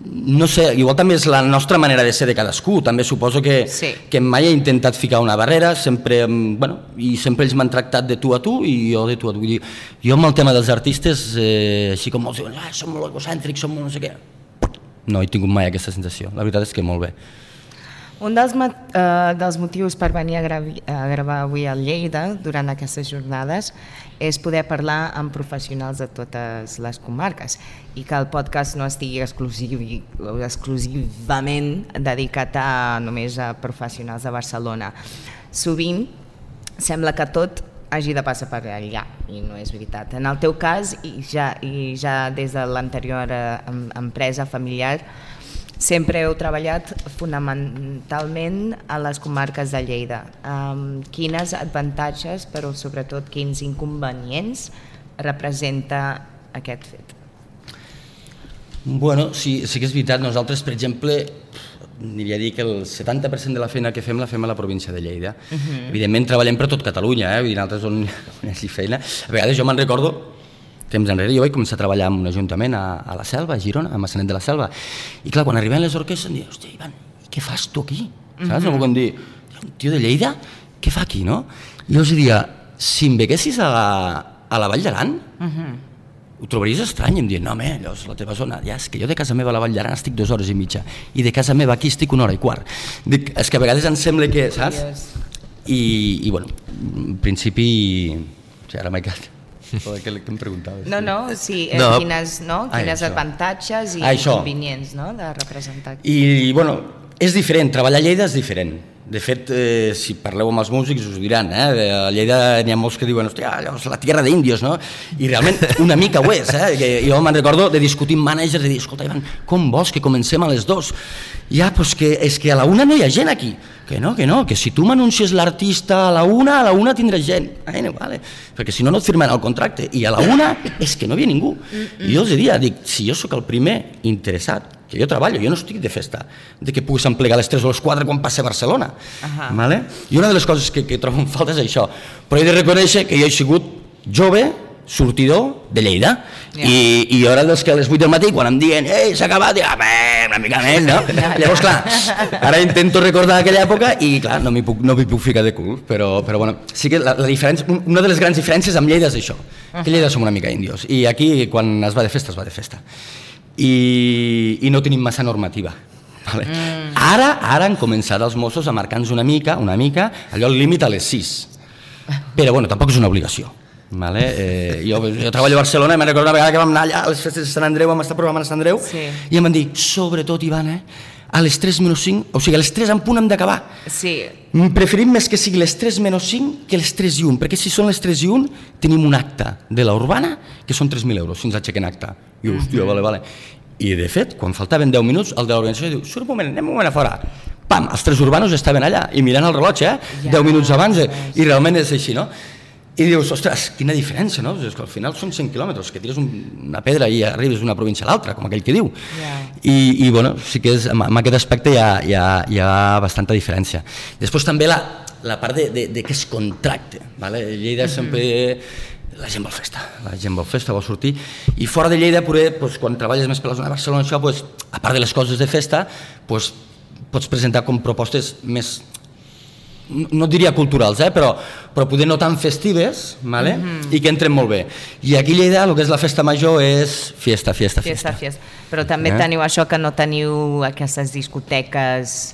Speaker 5: No sé, igual també és la nostra manera de ser de cadascú, també suposo que,
Speaker 3: Sí.
Speaker 5: que mai he intentat ficar una barrera, sempre, em- bueno, i sempre ells m'han tractat de tu a tu i jo de tu a tu. Vull dir, jo amb el tema dels artistes, eh, així com molts diuen, ah, som molt egocèntrics, som molt no sé què, no he tingut mai aquesta sensació, la veritat és que molt bé.
Speaker 3: Un dels, eh, dels motius per venir a, gravi, a gravar avui a Lleida durant aquestes jornades és poder parlar amb professionals de totes les comarques i que el podcast no estigui exclusiu, exclusivament dedicat a només a professionals de Barcelona. Sovint sembla que tot hagi de passar per allà i no és veritat. En el teu cas i ja, i ja des de l'anterior eh, em- empresa familiar sempre heu treballat fonamentalment a les comarques de Lleida. Um, quines avantatges, però sobretot quins inconvenients representa aquest fet?
Speaker 5: Bueno, sí, sí que és veritat, nosaltres, per exemple, aniria a dir que el 70% de la feina que fem la fem a la província de Lleida. Uh -huh. Evidentment treballem per tot Catalunya, eh? vull dir, nosaltres on, on hi hagi feina. A vegades jo me'n recordo, temps enrere, jo vaig començar a treballar en un ajuntament a, a la Selva, a Girona, a Massanet de la Selva, i clar, quan arribaven les orquestres em deia, hòstia, Ivan, i què fas tu aquí? Saps? Uh -huh. Com dir, un tio de Lleida, què fa aquí, no? I jo els diria, si em veguessis a la, a la Vall d'Aran, uh -huh ho trobaries estrany, em diuen, no, home, allò és la teva zona, ja, és que jo de casa meva a la Vall d'Aran estic dues hores i mitja, i de casa meva aquí estic una hora i quart. Dic, és que a vegades em sembla que, saps? i, i bueno, en principi... O sigui, ara m'he quedat... Joder, què, què em preguntaves?
Speaker 3: No, no, sí, eh,
Speaker 4: No.
Speaker 3: quines, no?
Speaker 5: Ah,
Speaker 3: quines
Speaker 5: això.
Speaker 3: avantatges i
Speaker 5: Ah, això.
Speaker 3: inconvenients no? de representar.
Speaker 5: I, bueno, és diferent, treballar a Lleida és diferent. De fet, eh, si parleu amb els músics us ho diran, eh? a Lleida n'hi ha molts que diuen, hòstia, allò és la tierra d'índios, no? I realment una mica ho és, eh? Que jo me'n recordo de discutir amb managers i dir, escolta, Ivan, com vols que comencem a les dues? Ja, doncs que, és que a la una no hi ha gent aquí. Que no, que no, que si tu m'anuncies l'artista a la una, a la una tindràs gent. Bueno, vale. Perquè si no, no et firmen el contracte. I a la una és que no hi havia ningú. I jo els diria, dic, si jo sóc el primer interessat, que jo treballo, jo no estic de festa, de que puguis emplegar a les 3 o les 4 quan passe a Barcelona.
Speaker 3: Ahà.
Speaker 5: Vale? I una de les coses que, que trobo en falta és això. Però he de reconèixer que jo he sigut jove, sortidor de Lleida
Speaker 3: Ja.
Speaker 5: i, i jo era dels que a les 8 del matí quan em diuen ei, s'ha acabat, dic, "Home, una mica més, no? [laughs] Llavors, clar, ara intento recordar aquella època i, clar, no m'hi puc, no puc ficar de cul, però, però bueno, sí que la, la diferència, una de les grans diferències amb Lleida és això, que Lleida som una mica índios i aquí quan es va de festa, es va de festa. I, i no tenim massa normativa. Vale. Mm. Ara, ara han començat els Mossos a marcar-nos una mica, una mica, allò el límit a les 6. Però bueno, tampoc és una obligació. Vale? Eh, jo, jo treballo a Barcelona i me'n recordo una vegada que vam anar allà a les festes de Sant Andreu, vam estar programant a Sant Andreu,
Speaker 3: Sí.
Speaker 5: i em van dir, sobretot, Ivan, eh, a les 3 menys 5, o sigui, a les 3 en punt hem d'acabar.
Speaker 3: Sí,
Speaker 5: Mm, Preferim més que sigui les 3 menys 5 que les 3 i 1, perquè si són les 3 i 1 tenim un acte de la urbana que són 3.000 euros si ens aixequen acte. I jo, hòstia, vale, vale. I de fet, quan faltaven 10 minuts, el de l'organització diu, surt un moment, anem un moment a fora. Pam, els tres urbanos estaven allà i mirant el rellotge, eh?
Speaker 3: Ja,
Speaker 5: 10 minuts abans, eh? i realment és així, no? I dius, ostres, quina diferència, no? És que al final són 100 quilòmetres, que tires un, una pedra i arribes d'una província a l'altra, com aquell que diu.
Speaker 3: Ja.
Speaker 5: I, i bueno, sí que és, amb aquest aspecte hi ha, hi, ha, hi ha bastanta diferència. Després també la, la part de, de, de què es contracte. Vale? Lleida sempre la gent vol festa, la gent vol festa, vol sortir, i fora de Lleida, poder, doncs, quan treballes més per la zona de Barcelona, això, doncs, a part de les coses de festa, doncs, pots presentar com propostes més no diria culturals, eh? però, però poder no tan festives vale? mm -hmm. i que entren molt bé. I aquí a Lleida el que és la festa major és fiesta, fiesta,
Speaker 3: fiesta,
Speaker 5: fiesta.
Speaker 3: fiesta. Però també
Speaker 5: Eh?
Speaker 3: teniu això que no teniu aquestes discoteques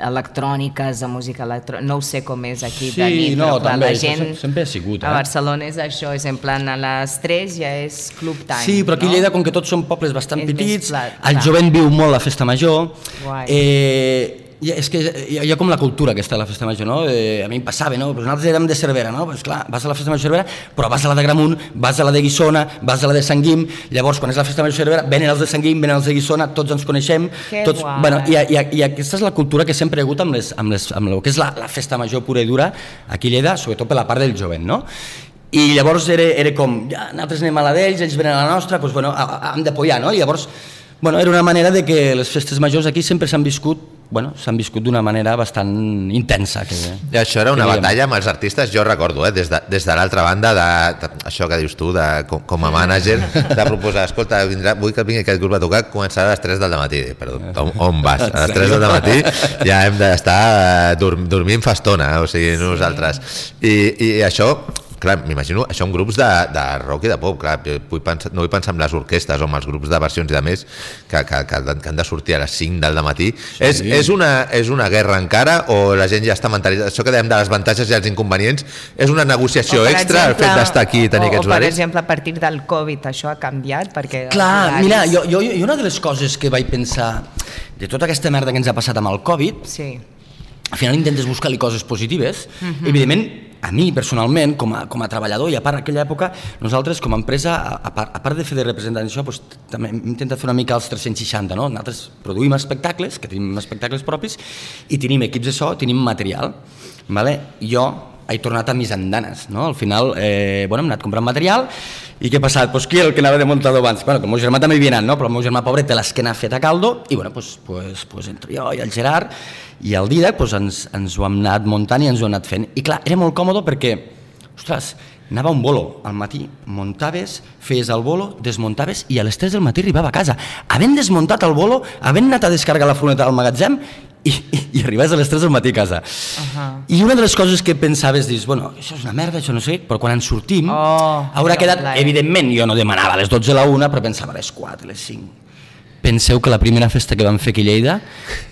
Speaker 3: electròniques, de música electrònica, no ho sé com és aquí
Speaker 5: Sí,
Speaker 3: de nit,
Speaker 5: no,
Speaker 3: però
Speaker 5: també,
Speaker 3: la gent
Speaker 5: sem- sempre ha sigut,
Speaker 3: a
Speaker 5: eh?
Speaker 3: Barcelona és això, és en plan a les 3 ja és club time.
Speaker 5: Sí, però aquí a
Speaker 3: no?
Speaker 5: Lleida, com que tots són pobles bastant
Speaker 3: És
Speaker 5: petits,
Speaker 3: plat,
Speaker 5: el
Speaker 3: clar.
Speaker 5: jovent viu molt la festa major,
Speaker 3: Guai.
Speaker 5: eh, ha- és que hi ha, hi ha com la cultura aquesta de la festa major, no? Eh, a mi em passava, no? Pues nosaltres érem de Cervera, no? Pues clar, vas a la festa major de Cervera, però vas a la de Gramunt, vas a la de Guissona, vas a la de Sant Guim, llavors quan és la festa major de Cervera, venen els de Sant Guim, venen els de Guissona, tots ens coneixem,
Speaker 3: Que
Speaker 5: tots,
Speaker 3: guai.
Speaker 5: bueno, i, i, i aquesta és la cultura que sempre hi ha hagut amb, les, amb, les, amb el que és la, la festa major pura i dura aquí a Lleida, sobretot per la part del jovent, no? I llavors era, era com, ja, nosaltres anem a la d'ells, ells venen a la nostra, doncs, bueno, hem d'apoyar, no? I llavors, bueno, era una manera de que les festes majors aquí sempre s'han viscut, bueno, s'han viscut d'una manera bastant intensa. Que,
Speaker 4: I això era una batalla amb els artistes, jo recordo, eh, des de, des de l'altra banda, de, de, això que dius tu, de, com, com a mànager, de proposar, escolta, vindrà, vull que vingui aquest grup a tocar, començarà a les 3 del matí. Perdó, on, on vas? A les 3 del matí ja hem d'estar eh, dorm, dormint fa estona, eh, o sigui, nosaltres. I, I això, clar, m'imagino, això en grups de, de rock i de pop, clar, jo vull pensar, no vull pensar en les orquestes o en els grups de versions i de més que, que, que, que han de sortir a les 5 del matí. Sí. És, és, una, és una guerra encara o la gent ja està mentalitzada? Això que dèiem de les avantatges i els inconvenients, és una negociació extra el fet d'estar aquí i tenir
Speaker 3: o,
Speaker 4: aquests
Speaker 3: o, per
Speaker 4: horaris?
Speaker 3: exemple, a partir del Covid això ha canviat perquè...
Speaker 5: Clar,
Speaker 3: horaris-
Speaker 5: mira, jo, jo, jo una de les coses que vaig pensar de tota aquesta merda que ens ha passat amb el Covid,
Speaker 3: Sí.
Speaker 5: al final intentes buscar-li coses positives. Uh -huh. Evidentment, a mi personalment, com a, com a treballador, i a part aquella època, nosaltres com a empresa, a, part, a part de fer de representant d'això, doncs, també hem intentat fer una mica els 360, no? Nosaltres produïm espectacles, que tenim espectacles propis, i tenim equips de so, tenim material. Vale? Jo he tornat a mis andanes, no? Al final, eh, bueno, hem anat comprant material, i què ha passat? Pues qui el que anava de muntador abans? Bueno, que el meu germà també havia anat, no? Però el meu germà pobre té l'esquena feta a caldo, i bueno, pues, pues, pues entre jo i el Gerard i el Didac pues, ens, ens ho hem anat muntant i ens ho hem anat fent. I clar, era molt còmode perquè, ostres, anava un bolo al matí, muntaves, feies el bolo, desmuntaves i a les 3 del matí arribava a casa. Havent desmuntat el bolo, havent anat a descarregar la furgoneta al magatzem i, i, i arribaves a les 3 del matí a casa. Uh -huh. I una de les coses que pensaves, dius, bueno, això és una merda, això no sé, però quan en sortim,
Speaker 3: Oh,
Speaker 5: haurà
Speaker 3: que
Speaker 5: quedat,
Speaker 3: plaer.
Speaker 5: evidentment, jo no demanava a les 12 a la 1, però pensava a les 4, a les 5. Penseu que la primera festa que vam fer aquí a Lleida,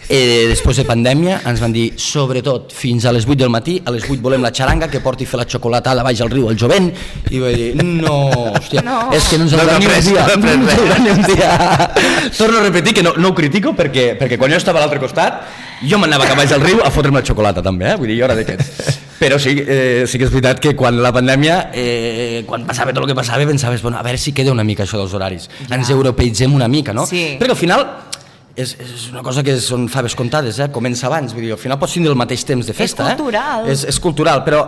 Speaker 5: eh, després de pandèmia, ens van dir, sobretot, fins a les 8 del matí, a les 8 volem la xaranga que porti fer la xocolatada baix al riu al jovent, i vaig dir, no, hòstia,
Speaker 3: No.
Speaker 5: és que no ens
Speaker 4: No
Speaker 5: haurà
Speaker 4: t'ha
Speaker 5: ni un dia,
Speaker 4: no t'ha pres
Speaker 5: no ens
Speaker 4: res.
Speaker 5: haurà ni un dia. Torno a repetir que no, no ho critico perquè, perquè quan jo estava a l'altre costat, jo m'anava cap baix al riu a fotre'm la xocolata també, eh? vull dir, jo era d'aquests. Però sí, eh, sí que és veritat que quan la pandèmia, eh, quan passava tot el que passava, pensaves, bueno, a veure si queda una mica això dels horaris. Ens europeitzem una mica, no?
Speaker 3: Sí.
Speaker 5: Perquè al final és, és una cosa que són faves comptades, eh? comença abans, vull dir, al final pots tindre el mateix temps de festa.
Speaker 3: cultural.
Speaker 5: Eh? És, és cultural, però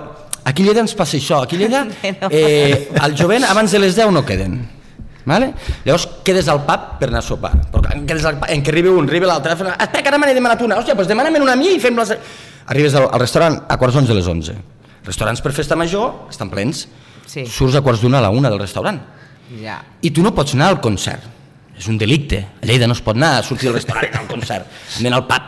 Speaker 5: aquí a Lleida ens passa això, aquí a Lleida [laughs] eh, el jovent abans de les 10 no queden. Vale? Llavors quedes al pub per anar a sopar. Però en, quedes al, en què arriba un, arriba l'altre, telèfon, espera que ara me n'he demanat una, hòstia, doncs demana'm una a mi i fem les... Arribes al, al restaurant a quarts d'onze a les 11. Restaurants per festa major estan plens.
Speaker 3: Sí.
Speaker 5: Surts a quarts d'una a la una del restaurant.
Speaker 3: Ja.
Speaker 5: I tu no pots anar al concert. És un delicte. A Lleida no es pot anar a sortir del restaurant i anar al concert. D'anar al pub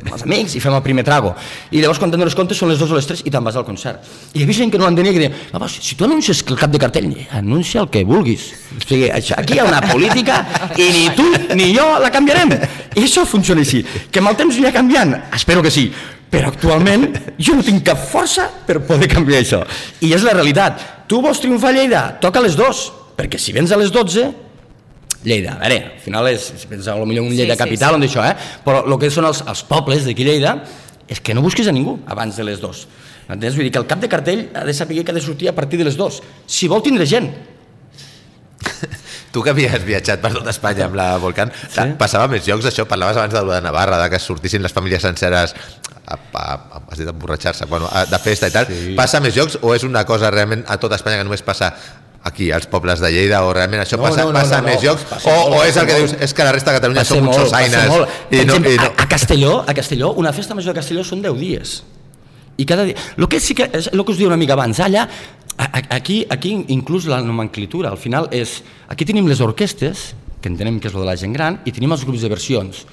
Speaker 5: amb els amics i fem el primer trago. I llavors quan dones compte són les dues o les tres i te'n vas al concert. I he vist gent que no entenia que deia, no, si, si tu anuncies el cap de cartell, anuncia el que vulguis. O sigui, això, aquí hi ha una política i ni tu ni jo la canviarem. I això funciona així. Que amb el temps anirà canviant? Espero que sí. Però actualment jo no tinc cap força per poder canviar això. I és la realitat. Tu vols triomfar a Lleida? Toca a les dues. Perquè si vens a les 12, Lleida, a veure, al final és, si lo millor un
Speaker 3: Sí,
Speaker 5: Lleida
Speaker 3: sí,
Speaker 5: capital,
Speaker 3: sí.
Speaker 5: on això, eh? però el que són els, els pobles d'aquí Lleida és que no busquis a ningú abans de les dues. Entens? Vull dir que el cap de cartell ha de saber que ha de sortir a partir de les dues. Si vol tindre gent.
Speaker 4: Tu que havies viatjat per tot Espanya amb la Volcan, sí? passava més llocs això? Parlaves abans de, lo de Navarra, de que sortissin les famílies senceres a, a, a, has dit emborratxar-se, bueno, a, de festa i tal. Sí. Passa més llocs o és una cosa realment a tot Espanya que només passa aquí, als pobles de Lleida, o realment això
Speaker 5: No,
Speaker 4: passa,
Speaker 5: no, no,
Speaker 4: passa
Speaker 5: no,
Speaker 4: més
Speaker 5: no,
Speaker 4: llocs?
Speaker 5: passa
Speaker 4: o,
Speaker 5: molt,
Speaker 4: o és el que
Speaker 5: molt.
Speaker 4: dius, és que la resta de Catalunya som uns
Speaker 5: molt, passa molt.
Speaker 4: I no,
Speaker 5: exemple,
Speaker 4: i no...
Speaker 5: a, a Castelló, a Castelló, una festa major de Castelló són 10 dies. I cada dia... El que sí que és el que us diu una mica abans, allà, a- a- aquí, aquí inclús la nomenclatura, al final és... Aquí tenim les orquestes, que entenem que és lo de la gent gran, i tenim els grups de versions.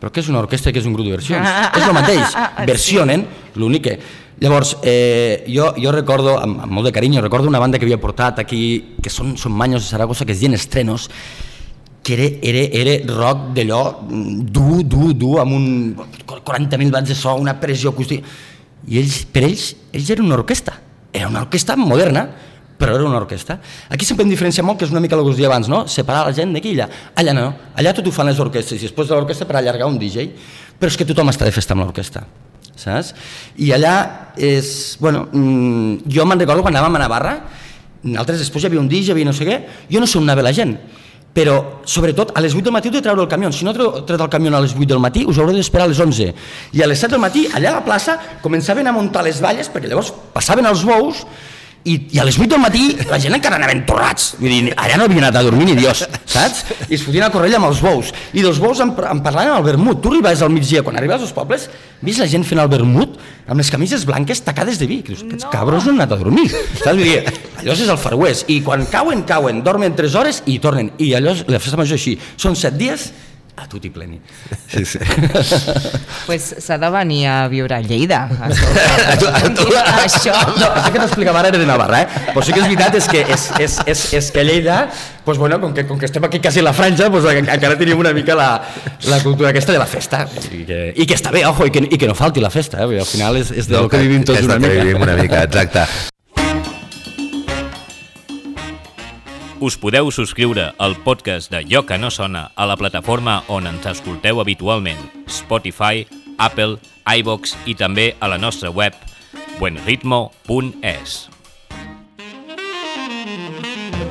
Speaker 5: Però què és una orquestra i què és un grup de versions? [laughs] és el mateix, versionen, l'únic que... Llavors, eh, jo, jo recordo, amb, amb molt de carinyo, recordo una banda que havia portat aquí, que són, són manyos de Saragossa, que es diuen Estrenos, que era, era, era rock d'allò mm, dur, dur, dur, amb un 40.000 watts de so, una pressió acústica. I ells, per ells, ells eren una orquestra. Era una orquestra moderna, però era una orquestra. Aquí sempre em diferencia molt, que és una mica el que us abans, no? separar la gent d'aquí i allà. Allà no, allà tot ho fan les orquestres, i després de l'orquestra per allargar un DJ, però és que tothom està de festa amb l'orquestra saps? I allà és, bueno, mm, jo me'n recordo quan anàvem a Navarra, nosaltres després hi havia un DJ, hi havia no sé què, jo no sé on anava la gent, però sobretot a les 8 del matí heu de treure el camió, si no treu, tret el camió a les 8 del matí us haureu d'esperar a les 11 i a les 7 del matí allà a la plaça començaven a muntar les valles perquè llavors passaven els bous i, i a les 8 del matí la gent encara anaven torrats vull dir, allà no havia anat a dormir ni Dios saps? i es fotien a corrella amb els bous. I dels bous en, en parlaven al vermut. Tu arribaves al migdia, quan arribaves als pobles vist la gent fent el vermut amb les camises blanques tacades de vi. Que dius, aquests
Speaker 3: No.
Speaker 5: cabros no han anat a dormir saps? Vull dir, allò és el Far West i quan cauen, cauen, dormen 3 hores i tornen. I allò, la festa major així. Són 7 dies a tutti pleni sí, sí. [laughs]
Speaker 3: pues s'ha de venir a viure a Lleida. [laughs]
Speaker 4: a tu- a tu-
Speaker 3: Això.
Speaker 5: No, això que t'explicava ara era de Navarra, eh? Però sí que és veritat és que, és, és, és, és que a Lleida, pues bueno, com que, com que estem aquí quasi a la franja, pues encara tenim una mica la, la cultura aquesta de la festa. I que, i que està bé, ojo, i que, i que no falti la festa, eh? Perquè al final és, és del que vivim tots una
Speaker 4: del que
Speaker 5: mica.
Speaker 4: vivim una mica, exacte.
Speaker 1: Us podeu subscriure al podcast de Jo que no sona a la plataforma on ens escolteu habitualment, Spotify, Apple, iVox i també a la nostra web buenritmo.es.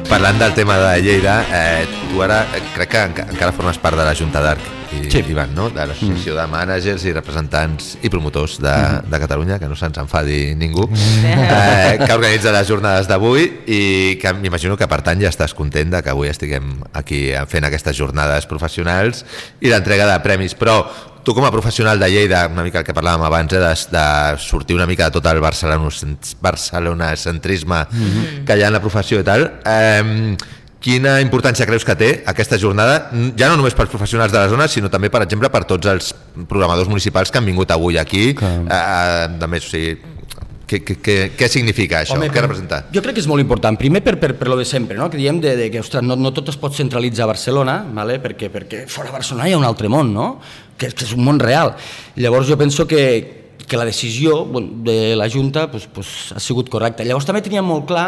Speaker 4: Parlant del tema de Lleida, eh, tu ara eh, crec que enca encara formes part de la Junta d'Arc,
Speaker 5: Sí.
Speaker 4: Ivan, no? de l'Associació de Mànagers i Representants i Promotors de, de Catalunya, que no se'ns enfadi ningú, eh, que organitza les jornades d'avui i que m'imagino que per tant ja estàs content de que avui estiguem aquí fent aquestes jornades professionals i l'entrega de premis, però tu com a professional de Lleida, una mica el que parlàvem abans, eh, de, de sortir una mica de tot el barcelonocent- barcelonacentrisme mm -hmm. que hi ha en la professió i tal, eh, quina importància creus que té aquesta jornada, ja no només pels professionals de la zona, sinó també, per exemple, per tots els programadors municipals que han vingut avui aquí,
Speaker 5: Clar.
Speaker 4: eh, de més, o sigui, Què, què, què, què significa això?
Speaker 5: Home,
Speaker 4: què representa?
Speaker 5: Jo crec que és molt important. Primer per, per, per lo de sempre, no? que diem de, de que ostres, no, no tot es pot centralitzar a Barcelona, vale? perquè, perquè fora Barcelona hi ha un altre món, no? que, que és un món real. Llavors jo penso que, que la decisió bueno, de la Junta pues, pues, ha sigut correcta. Llavors també teníem molt clar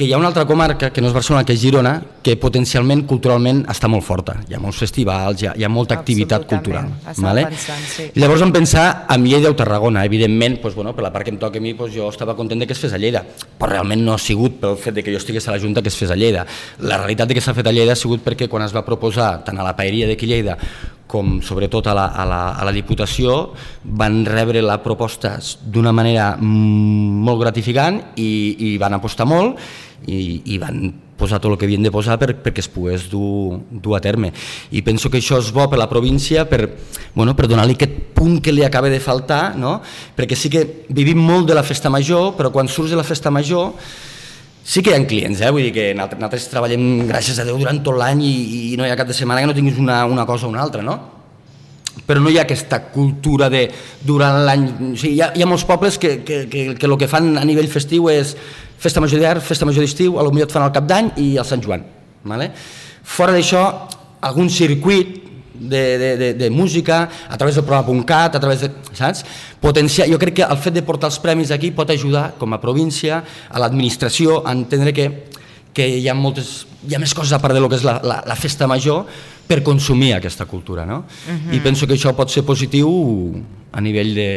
Speaker 5: que hi ha una altra comarca, que no és Barcelona, que és Girona, que potencialment, culturalment, està molt forta. Hi ha molts festivals, hi ha, hi ha molta activitat cultural. Vale?
Speaker 3: pensant, sí.
Speaker 5: Llavors vam pensar amb Lleida o Tarragona. Evidentment, doncs, bueno, per la part que em toca a mi, doncs, jo estava content que es fes a Lleida, però realment no ha sigut pel fet de que jo estigués a la Junta que es fes a Lleida. La realitat de que s'ha fet a Lleida ha sigut perquè quan es va proposar tant a la paeria d'aquí Lleida com sobretot a la, a, la, a la Diputació van rebre la proposta d'una manera mm, molt gratificant i, i van apostar molt i, i van posar tot el que havien de posar per, perquè es pogués dur, dur a terme. I penso que això és bo per la província per, bueno, per donar-li aquest punt que li acaba de faltar, no? perquè sí que vivim molt de la festa major, però quan surts de la festa major sí que hi ha clients, eh? vull dir que nosaltres, treballem, gràcies a Déu, durant tot l'any i, i no hi ha cap de setmana que no tinguis una, una cosa o una altra, no? però no hi ha aquesta cultura de durant l'any... O sigui, hi, ha, hi ha molts pobles que, que, que, que el que fan a nivell festiu és festa major d'hivern, festa major d'estiu, a lo millor et fan el cap d'any i el Sant Joan. Vale? Fora d'això, algun circuit de, de, de, de música, a través del programa.cat, a través de... saps? Potenciar, jo crec que el fet de portar els premis aquí pot ajudar, com a província, a l'administració, a entendre que, que hi ha moltes, hi ha més coses a part de lo que és la, la, la festa major per consumir aquesta cultura, no? I penso que això pot ser positiu a nivell de,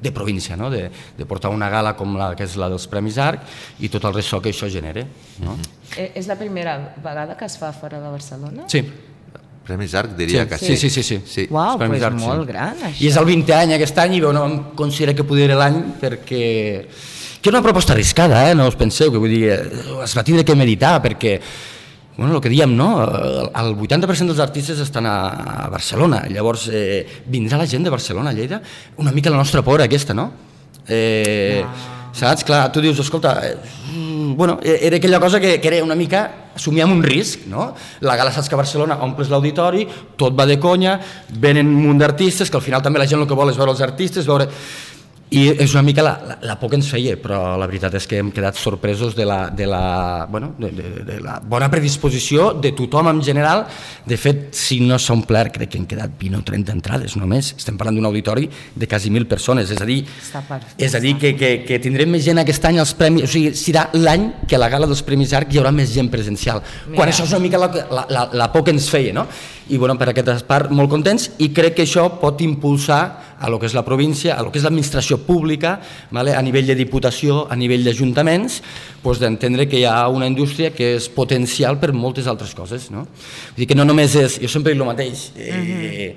Speaker 5: de província, no? de, de portar una gala com la que és la dels Premis ARC i tot el ressò que això genere. No?
Speaker 3: Eh, És la primera vegada que es fa fora de Barcelona?
Speaker 5: Sí,
Speaker 4: Premis Arc diria
Speaker 5: sí,
Speaker 4: que
Speaker 5: sí, sí, sí, sí.
Speaker 4: sí.
Speaker 3: Uau,
Speaker 5: Premis
Speaker 3: pues
Speaker 5: Arc, sí.
Speaker 3: molt gran, això.
Speaker 5: I és el 20è any aquest any i bueno, vam considerar que podia ser l'any perquè que era una proposta arriscada, eh? no us penseu, que vull dir, eh, es va tindre que meditar perquè bueno, el que diem, no? El el 80% dels artistes estan a, a Barcelona, llavors eh, vindrà la gent de Barcelona, a Lleida, una mica la nostra por aquesta, no? Eh, Saps? Clar, tu dius, escolta, eh, bueno, eh, era aquella cosa que, que era una mica, assumíem un risc, no? La gala saps que a Barcelona omples l'auditori, tot va de conya, venen un munt d'artistes, que al final també la gent el que vol és veure els artistes, veure... I és una mica la, la, la por que ens feia, però la veritat és que hem quedat sorpresos de la, de la, bueno, de, de, de la bona predisposició de tothom en general. De fet, si no s'ha omplert, crec que han quedat 20 o 30 entrades només. Estem parlant d'un auditori de quasi 1.000 persones, és a dir, és a dir que, que, que tindrem més gent aquest any als premis, o sigui, serà l'any que a la gala dels Premis ARC hi haurà més gent presencial.
Speaker 3: Mira.
Speaker 5: Quan això és una mica la, la, la, la por que ens feia, no? I bueno, per aquesta part molt contents i crec que això pot impulsar a lo que és la província, a lo que és l'administració pública, vale? a nivell de diputació, a nivell d'ajuntaments, pues, d'entendre que hi ha una indústria que és potencial per moltes altres coses. No? Vull dir que no només és, jo sempre dic el mateix, eh,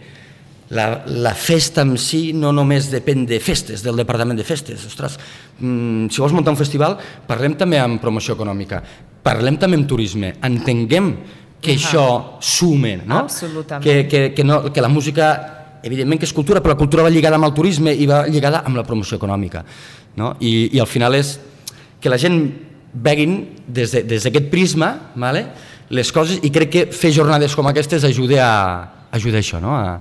Speaker 5: la, la festa en si no només depèn de festes, del departament de festes. Ostres, mm, si vols muntar un festival, parlem també amb promoció econòmica, parlem també amb turisme, entenguem que
Speaker 3: Ahà.
Speaker 5: això sume, no?
Speaker 3: Absolutament.
Speaker 5: Que, que, que, no, que la música, evidentment que és cultura, però la cultura va lligada amb el turisme i va lligada amb la promoció econòmica. No? I, I al final és que la gent veguin des de- des d'aquest prisma vale? les coses i crec que fer jornades com aquestes ajuda a, ajuda a això, no? a,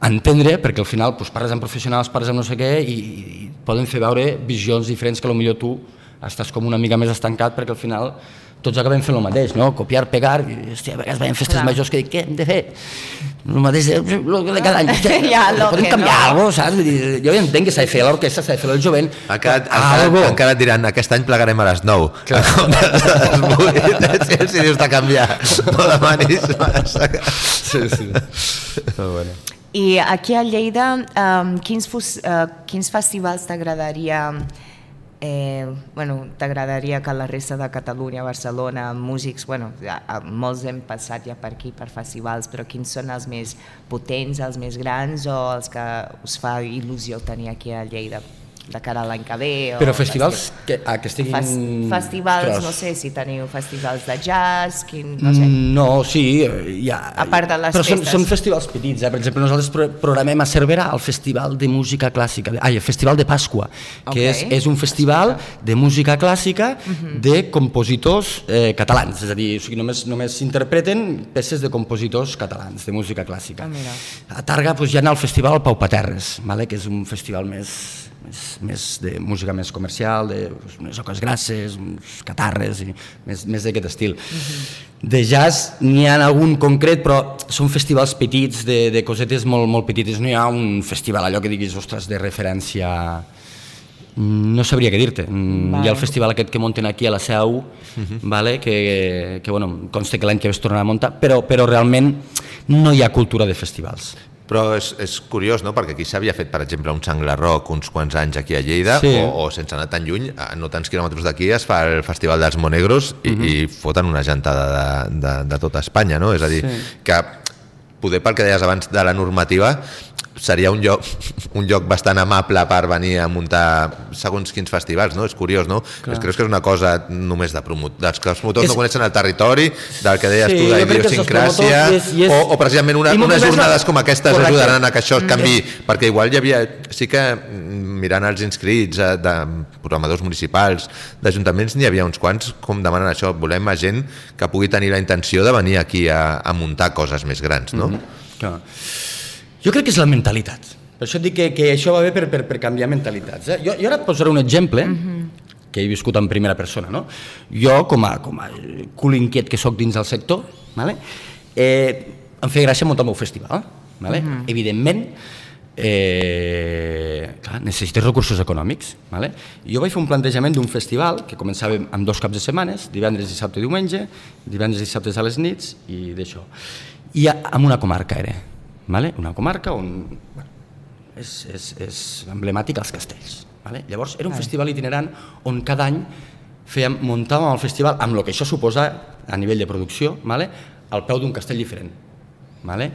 Speaker 5: a entendre, perquè al final doncs, parles amb professionals, parles amb no sé què i, i poden fer veure visions diferents que potser tu estàs com una mica més estancat perquè al final tots acabem fent el mateix, no? Copiar, pegar, i, hòstia, a vegades veiem festes
Speaker 3: Clar.
Speaker 5: majors que dic, què hem de fer? El mateix de, lo de cada any. Hòstia, [laughs]
Speaker 3: Ja, lo
Speaker 5: podem
Speaker 3: que
Speaker 5: canviar
Speaker 3: no.
Speaker 5: alguna cosa, saps? Vull dir, jo ja entenc que s'ha de fer a l'orquestra, s'ha de fer el jovent,
Speaker 4: Encara,
Speaker 5: però
Speaker 4: encara,
Speaker 5: algo.
Speaker 4: encara et diran, aquest any plegarem a les 9. Clar. [laughs] si, si dius de canviar, no demanis massa.
Speaker 5: Sí, sí. Però bueno.
Speaker 3: I aquí a Lleida, um, quins, fos, uh, quins festivals t'agradaria eh, bueno, t'agradaria que la resta de Catalunya, Barcelona, músics, bueno, ja, eh, molts hem passat ja per aquí, per festivals, però quins són els més potents, els més grans o els que us fa il·lusió tenir aquí a Lleida de cara a l'any que ve?
Speaker 5: Però
Speaker 3: o
Speaker 5: festivals que, a, que estiguin...
Speaker 3: Fes, festivals,
Speaker 5: Ostres.
Speaker 3: no sé si teniu festivals de jazz, quin, no sé.
Speaker 5: Mm, No, sí, eh, hi ha...
Speaker 3: A part de les
Speaker 5: Però són,
Speaker 3: festes.
Speaker 5: són festivals petits, eh? per exemple, nosaltres pro programem a Cervera el Festival de Música Clàssica, ai, el Festival de Pasqua, que
Speaker 3: Ok.
Speaker 5: és, és un festival de música clàssica de compositors eh, catalans, és a dir, o sigui, només, només s'interpreten peces de compositors catalans, de música clàssica.
Speaker 3: Ah, mira.
Speaker 5: A Targa doncs, hi ha el Festival Pau Paterres, vale? que és un festival més més, més de música més comercial, de pues, unes oques grasses, uns catarres, i més, més d'aquest estil. De jazz n'hi ha algun concret, però són festivals petits, de, de cosetes molt, molt petites. No hi ha un festival, allò que diguis, ostres, de referència no sabria què dir-te. Mm, Hi ha el festival aquest que munten aquí a la Seu, vale? que, que bueno, consta que l'any que ve es tornarà a muntar, però, però realment no hi ha cultura de festivals.
Speaker 4: Però és, és curiós, no?, perquè aquí s'havia fet, per exemple, un Sangla Rock uns quants anys aquí a Lleida,
Speaker 5: Sí.
Speaker 4: o, o sense anar tan lluny, a no tants quilòmetres d'aquí es fa el Festival dels Monegros i,
Speaker 5: Mhm.
Speaker 4: i foten una gentada de, de, de tota Espanya, no? És a dir,
Speaker 5: Sí.
Speaker 4: que poder pel que deies abans de la normativa seria un lloc, [laughs] un lloc bastant amable per venir a muntar segons quins festivals, no? És curiós, no?
Speaker 5: Clar.
Speaker 4: Es creus que és una cosa només de promot dels que els promotors
Speaker 5: És-
Speaker 4: no coneixen el territori, del que deies
Speaker 5: Sí,
Speaker 4: tu,
Speaker 5: jo
Speaker 4: de
Speaker 5: crec que els
Speaker 4: idiosincràsia,
Speaker 5: promotors i és-
Speaker 4: o, o precisament una, unes jornades com aquestes
Speaker 5: Correcte.
Speaker 4: ajudaran a que això es canvi, perquè igual hi havia, sí que mm, mirant els inscrits eh, de programadors municipals, d'ajuntaments, n'hi havia uns quants com demanen això, volem a gent que pugui tenir la intenció de venir aquí a, a muntar coses més grans, no?
Speaker 5: Clar. Jo crec que és la mentalitat. Per això et dic que, que això va bé per, per, per canviar mentalitats. Eh? Jo, jo ara et posaré un exemple que he viscut en primera persona. No? Jo, com a, com a cul inquiet que sóc dins del sector, vale? eh, em feia gràcia muntar el meu festival. Vale? Evidentment, eh, clar, necessites recursos econòmics. Vale? Jo vaig fer un plantejament d'un festival que començava amb dos caps de setmanes, divendres, dissabte i diumenge, divendres i dissabtes a les nits i d'això. I a, en una comarca era, vale? una comarca on bueno, és, és, és emblemàtic als castells. Vale? Llavors era un festival itinerant on cada any fèiem, muntàvem el festival amb el que això suposa a nivell de producció, vale? al peu d'un castell diferent. Vale?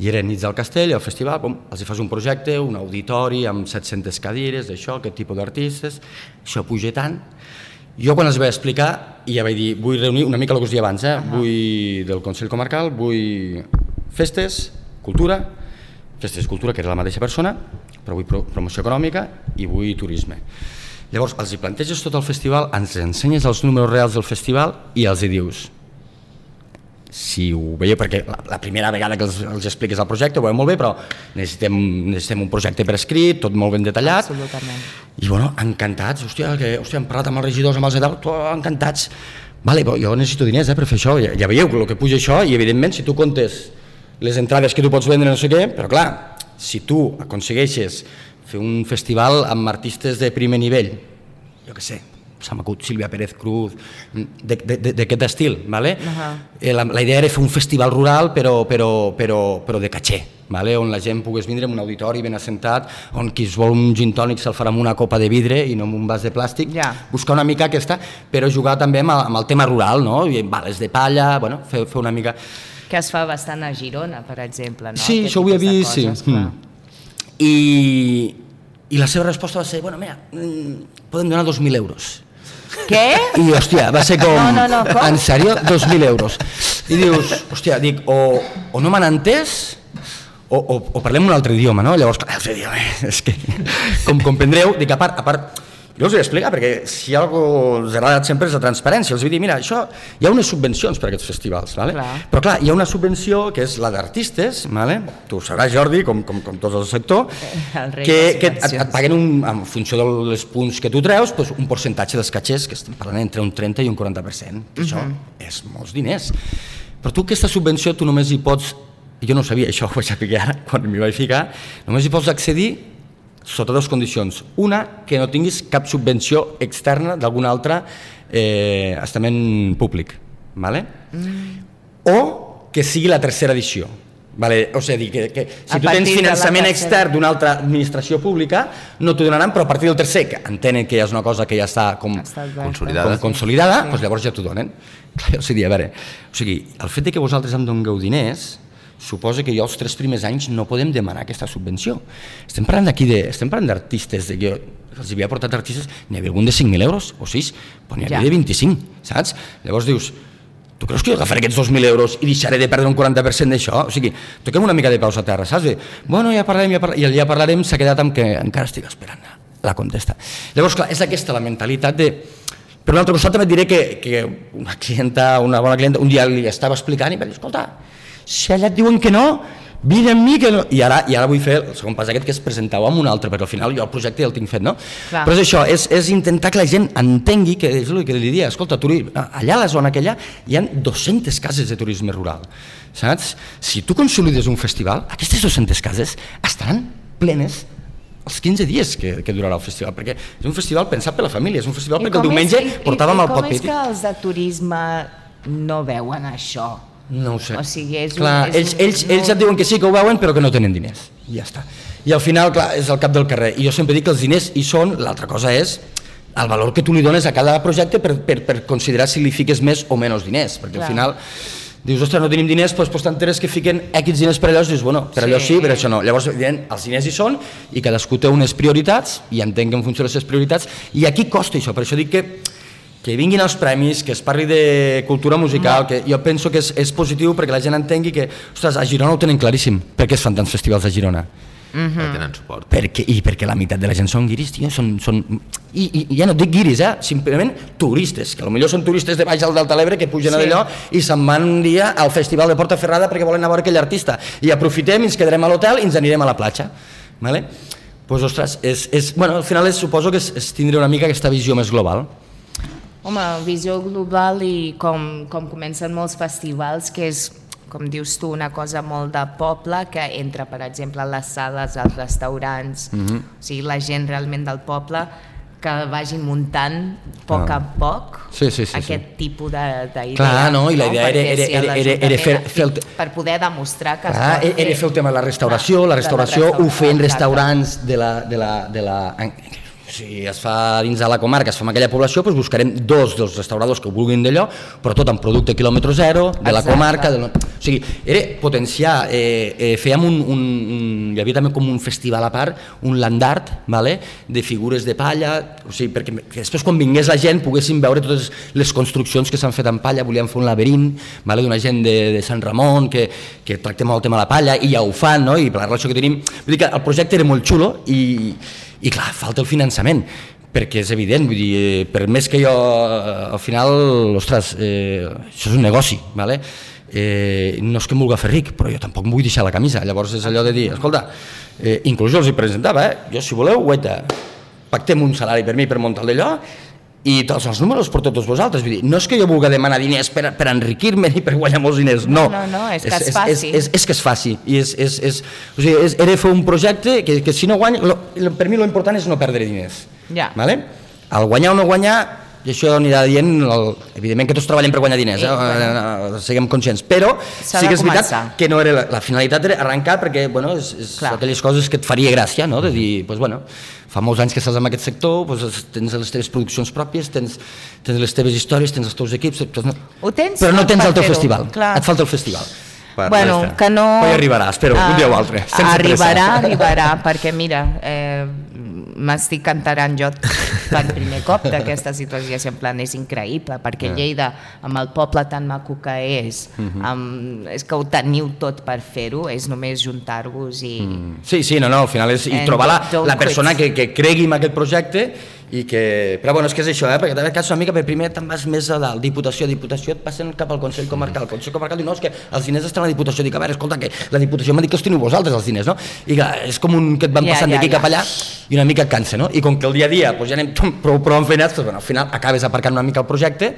Speaker 5: I eren nits del castell, el festival, bom, els hi fas un projecte, un auditori amb 700 cadires, això, aquest tipus d'artistes, això puja tant. Jo quan els vaig explicar, ja vaig dir, vull reunir una mica el que us deia abans, eh? vull del Consell Comarcal, vull festes, cultura, festes cultura, que era la mateixa persona, però vull pro promoció econòmica i vull turisme. Llavors, els hi planteges tot el festival, ens ensenyes els números reals del festival i els hi dius, si ho veieu, perquè la, la primera vegada que els, els expliques el projecte ho veieu molt bé, però necessitem, necessitem un projecte per escrit, tot molt ben detallat.
Speaker 3: Absolutament.
Speaker 5: I bueno, encantats, hòstia, que, hòstia, hem parlat amb els regidors, amb els tot encantats. Vale, però jo necessito diners eh, per fer això, ja, ja veieu el que puja això, i evidentment si tu comptes les entrades que tu pots vendre, no sé què, però clar, si tu aconsegueixes fer un festival amb artistes de primer nivell, jo què sé, s'ha m'acut Sílvia Pérez Cruz, d'aquest estil, ¿vale?
Speaker 3: Ahà.
Speaker 5: Eh, la, la idea era fer un festival rural però, però, però, però de caché, ¿vale? on la gent pogués vindre en un auditori ben assentat, on qui es vol un gin tònic se'l farà amb una copa de vidre i no amb un vas de plàstic,
Speaker 3: Ja.
Speaker 5: buscar una mica aquesta, però jugar també amb, el- amb el tema rural, no? I bales de palla, bueno, fer, fer una mica...
Speaker 3: Que es fa bastant a Girona, per exemple, no?
Speaker 5: Sí,
Speaker 3: Aquest
Speaker 5: això ho havia vist, sí.
Speaker 3: coses, clar.
Speaker 5: Mm. I, I la seva resposta va ser, bueno, mira, mm, podem donar 2.000 euros.
Speaker 3: Què?
Speaker 5: I, hòstia, va ser com...
Speaker 3: No, no, no, com?
Speaker 5: En sèrio? 2.000 euros. I dius, hòstia, dic, o, o no m'han entès, o, o, o parlem un altre idioma, no? Llavors, clar, idioma, és que, com comprendreu, dic, a part, a part, jo us ho he explicat, perquè si alguna us ha agradat sempre és la transparència. Els vull dir, mira, això, hi ha unes subvencions per a aquests festivals, vale?
Speaker 3: Clar.
Speaker 5: però clar, hi ha una subvenció que és la d'artistes, vale? tu ho sabràs, Jordi, com, com, com tots [laughs] el sector,
Speaker 3: El
Speaker 5: que, que et, et paguen un, en funció dels punts que tu treus, doncs un percentatge dels catxers, que estem parlant entre un 30 i un 40%, que això és molts diners. Però tu aquesta subvenció tu només hi pots, jo no sabia, això ho vaig saber ara [laughs] quan m'hi vaig ficar, només hi pots accedir sota dues condicions. Una, que no tinguis cap subvenció externa d'algun altre eh, estament públic. ¿vale? O que sigui la tercera edició. Vale? O sigui, que, que si
Speaker 3: A
Speaker 5: tu tens finançament
Speaker 3: tercera.
Speaker 5: extern d'una altra administració pública, no t'ho donaran, però a partir del tercer, que entenen que ja és una cosa que ja està com.
Speaker 4: Consolidada.
Speaker 5: com consolidada,
Speaker 3: Sí.
Speaker 5: doncs llavors ja t'ho donen. [laughs] Clar, o sigui, a veure, o sigui, el fet de que vosaltres em dongueu diners suposa que jo els tres primers anys no podem demanar aquesta subvenció. Estem parlant d'aquí de, estem parlant d'artistes, de que els havia portat artistes, n'hi havia algun de 5.000 euros o 6, però n'hi havia
Speaker 3: Ja.
Speaker 5: de 25, saps? Llavors dius, tu creus que jo agafaré aquests 2.000 euros i deixaré de perdre un 40% d'això? O sigui, toquem una mica de peus a terra, saps? De, bueno, ja parlarem, ja parlarem, i el ja parlarem s'ha quedat amb que encara estic esperant la contesta. Llavors, clar, és aquesta la mentalitat de... Per un altre costat també et diré que, que una clienta, una bona clienta, un dia li estava explicant i va dir, escolta, si allà et diuen que no, vine amb mi que no... I ara, I ara vull fer el segon pas aquest que és presentar-ho amb un altre, perquè al final jo el projecte ja el tinc fet, no?
Speaker 3: Clar.
Speaker 5: Però és això, és, és intentar que la gent entengui que és el que li diria, escolta, turi, allà a la zona aquella hi ha 200 cases de turisme rural, saps? Si tu consolides un festival, aquestes 200 cases estaran plenes els 15 dies que, que durarà el festival, perquè és un festival pensat per la família, és un festival
Speaker 3: I
Speaker 5: perquè el
Speaker 3: com
Speaker 5: diumenge
Speaker 3: és, i- i-
Speaker 5: portàvem
Speaker 3: i
Speaker 5: el
Speaker 3: com
Speaker 5: paper.
Speaker 3: és que els de turisme no veuen això?
Speaker 5: No ho sé.
Speaker 3: O sigui, és un-
Speaker 5: clar,
Speaker 3: és
Speaker 5: ells,
Speaker 3: un-
Speaker 5: ells,
Speaker 3: no-
Speaker 5: ells et diuen que sí, que ho veuen, però que no tenen diners. I ja està. I al final, clar, és el cap del carrer. I jo sempre dic que els diners hi són, l'altra cosa és el valor que tu li dones a cada projecte per, per, per considerar si li fiques més o menys diners, perquè
Speaker 3: Clar.
Speaker 5: al final dius, ostres, no tenim diners, doncs, doncs t'enteres que fiquen X diners per allò, dius, bueno, per allò
Speaker 3: Sí.
Speaker 5: sí, per això no. Llavors, evident, els diners hi són i cadascú té unes prioritats i entenc que en funció de les seves prioritats, i aquí costa això, per això dic que que vinguin els premis, que es parli de cultura musical, que jo penso que és, és positiu perquè la gent entengui que, ostres, a Girona ho tenen claríssim, per què es fan tants festivals a Girona?
Speaker 3: Mhm.
Speaker 4: no tenen suport.
Speaker 5: Perquè, I perquè la meitat de la gent són guiris, tio, són, són, i, i ja no et dic guiris, eh? simplement turistes, que potser són turistes de baix del Delta l'Ebre que pugen
Speaker 3: Sí.
Speaker 5: a d'allò i se'n van un dia al festival de Portaferrada perquè volen anar a veure aquell artista. I aprofitem, i ens quedarem a l'hotel i ens anirem a la platja. Vale? Pues, ostres, és, és, bueno, al final és, suposo que és, és tindre una mica aquesta visió més global.
Speaker 3: Home, visió global i com, com comencen molts festivals, que és, com dius tu, una cosa molt de poble, que entra, per exemple, a les sales, als restaurants, mm -hmm. o sigui, la gent realment del poble, que vagin muntant a poc
Speaker 5: Ah.
Speaker 3: a poc
Speaker 5: Sí, sí, sí,
Speaker 3: aquest
Speaker 5: sí.
Speaker 3: tipus de- d'idea.
Speaker 5: Clar, no, i la idea era-
Speaker 3: Perquè
Speaker 5: era-
Speaker 3: si
Speaker 5: era- era- era fer- fer el
Speaker 3: Per poder demostrar que
Speaker 5: Clar,
Speaker 3: pot
Speaker 5: era fer el tema de la restauració, la
Speaker 3: de
Speaker 5: restauració ho feien restaurants de la, de la, de la, si es fa dins de la comarca, es fa en aquella població, doncs buscarem dos dels restauradors que ho vulguin d'allò, però tot amb producte quilòmetre zero, de la
Speaker 3: Exacte.
Speaker 5: comarca... De la... O sigui, era potenciar, eh, eh, fèiem un, un, un... Hi havia també com un festival a part, un land art, vale? de figures de palla, o sigui, perquè després quan vingués la gent poguessin veure totes les construccions que s'han fet en palla, volíem fer un laberint vale? d'una gent de, de Sant Ramon que, que tracta molt el tema de la palla i ja ho fan, no? i per la relació que tenim, vull dir que el projecte era molt xulo i, i clar, falta el finançament perquè és evident, vull dir, eh, per més que jo eh, al final, ostres, eh, això és un negoci, vale? eh, no és que em vulgui fer ric, però jo tampoc em vull deixar la camisa, llavors és allò de dir, escolta, eh, inclús jo els hi presentava, eh? jo si voleu, guaita, pactem un salari per mi per muntar d'allò i tots els números per tots vosaltres. Vull dir, no és que jo vulgui demanar diners per, per enriquir-me ni per guanyar molts diners, no.
Speaker 3: No, no, no, és que es faci.
Speaker 5: És, és, és que es faci. I és, és, és, o sigui, és, era fer un projecte que, que si no guanya, lo, per mi l'important és no perdre diners.
Speaker 3: Ja.
Speaker 5: Vale? El guanyar o no guanyar, i això anirà dient, el, evidentment que tots treballem per guanyar diners,
Speaker 3: Sí,
Speaker 5: eh?
Speaker 3: bueno.
Speaker 5: eh, siguem conscients, però sí que és veritat que no era la, la finalitat era arrencar perquè bueno, és, és
Speaker 3: Clar.
Speaker 5: aquelles coses que et faria gràcia, no? de dir, pues, bueno, fa molts anys que estàs en aquest sector, pues, tens les teves produccions pròpies, tens, tens les teves històries, tens els teus equips, doncs
Speaker 3: Ho tens
Speaker 5: però no tens el teu festival,
Speaker 3: clar.
Speaker 5: et falta el festival.
Speaker 4: Per
Speaker 3: bueno,
Speaker 4: resta.
Speaker 3: que no...
Speaker 5: Hi arribarà, espero, un dia o altre, sense
Speaker 3: arribarà,
Speaker 5: pressa.
Speaker 3: arribarà, perquè mira, eh, m'estic enterant jo per primer cop d'aquesta situació, en plan, és increïble, perquè
Speaker 5: Ja.
Speaker 3: Lleida, amb el poble tan maco que és,
Speaker 5: Mhm.
Speaker 3: amb, és que ho teniu tot per fer-ho, és només juntar-vos i...
Speaker 5: Sí, sí, no, no, al final és i trobar la, la persona que, que cregui en aquest projecte i que... Però bueno, és que és això, eh? perquè també cas una mica, per primer te'n vas més a dalt, diputació, diputació, et passen cap al Consell Comarcal, el Consell Comarcal diu, no, és que els diners estan a la diputació, dic, a veure, escolta, que la diputació m'ha dit que els teniu vosaltres, els diners, no? I clar, és com un que et van
Speaker 3: Ja,
Speaker 5: passant
Speaker 3: ja,
Speaker 5: d'aquí
Speaker 3: ja.
Speaker 5: cap allà i una mica et cansa, no? I com que el dia a dia doncs ja anem [laughs] prou, prou enfeinats, doncs, bueno, al final acabes aparcant una mica el projecte,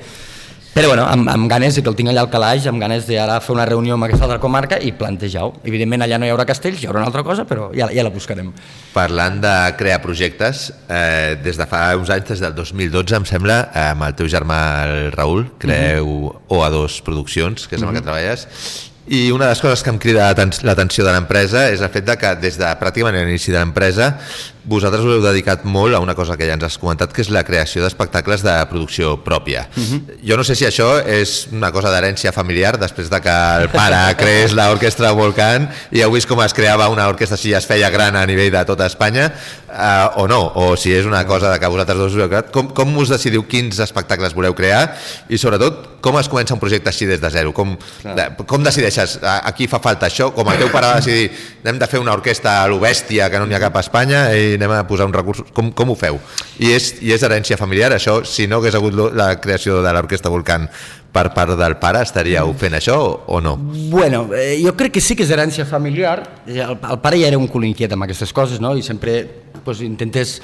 Speaker 5: però bueno, amb, amb ganes de que el tinc allà al calaix, amb ganes d'ara fer una reunió amb aquesta altra comarca i plantejar-ho. Evidentment allà no hi haurà castells, hi haurà una altra cosa, però ja, ja la buscarem.
Speaker 4: Parlant de crear projectes, eh, des de fa uns anys, des del 2012, em sembla, eh, amb el teu germà el Raül, creeu OA2 Produccions, que és amb el que treballes, i una de les coses que em crida l'aten- l'atenció de l'empresa és el fet de que des de pràcticament l'inici de l'empresa vosaltres us heu dedicat molt a una cosa que ja ens has comentat, que és la creació d'espectacles de producció pròpia. Jo no sé si això és una cosa d'herència familiar, després de que el pare [laughs] creés l'orquestra Volcán i heu vist com es creava una orquestra si ja es feia gran a nivell de tota Espanya, eh, o no, o si és una cosa de que vosaltres dos us heu creat. Com, com us decidiu quins espectacles voleu crear i sobretot com es comença un projecte així des de zero? Com, de, com decideixes, aquí fa falta això? Com el teu pare va decidir, hem de fer una orquestra a lo bèstia que no n'hi ha cap a Espanya i anem a posar uns recursos, com, com ho feu? I és, I és herència familiar, això, si no hagués hagut la creació de l'Orquestra Volcán per part del pare, estaríeu fent això o, no?
Speaker 5: Bueno, eh, jo crec que sí que és herència familiar. Eh, El, el pare ja era un cul inquiet amb aquestes coses, no? I sempre pues, intentes...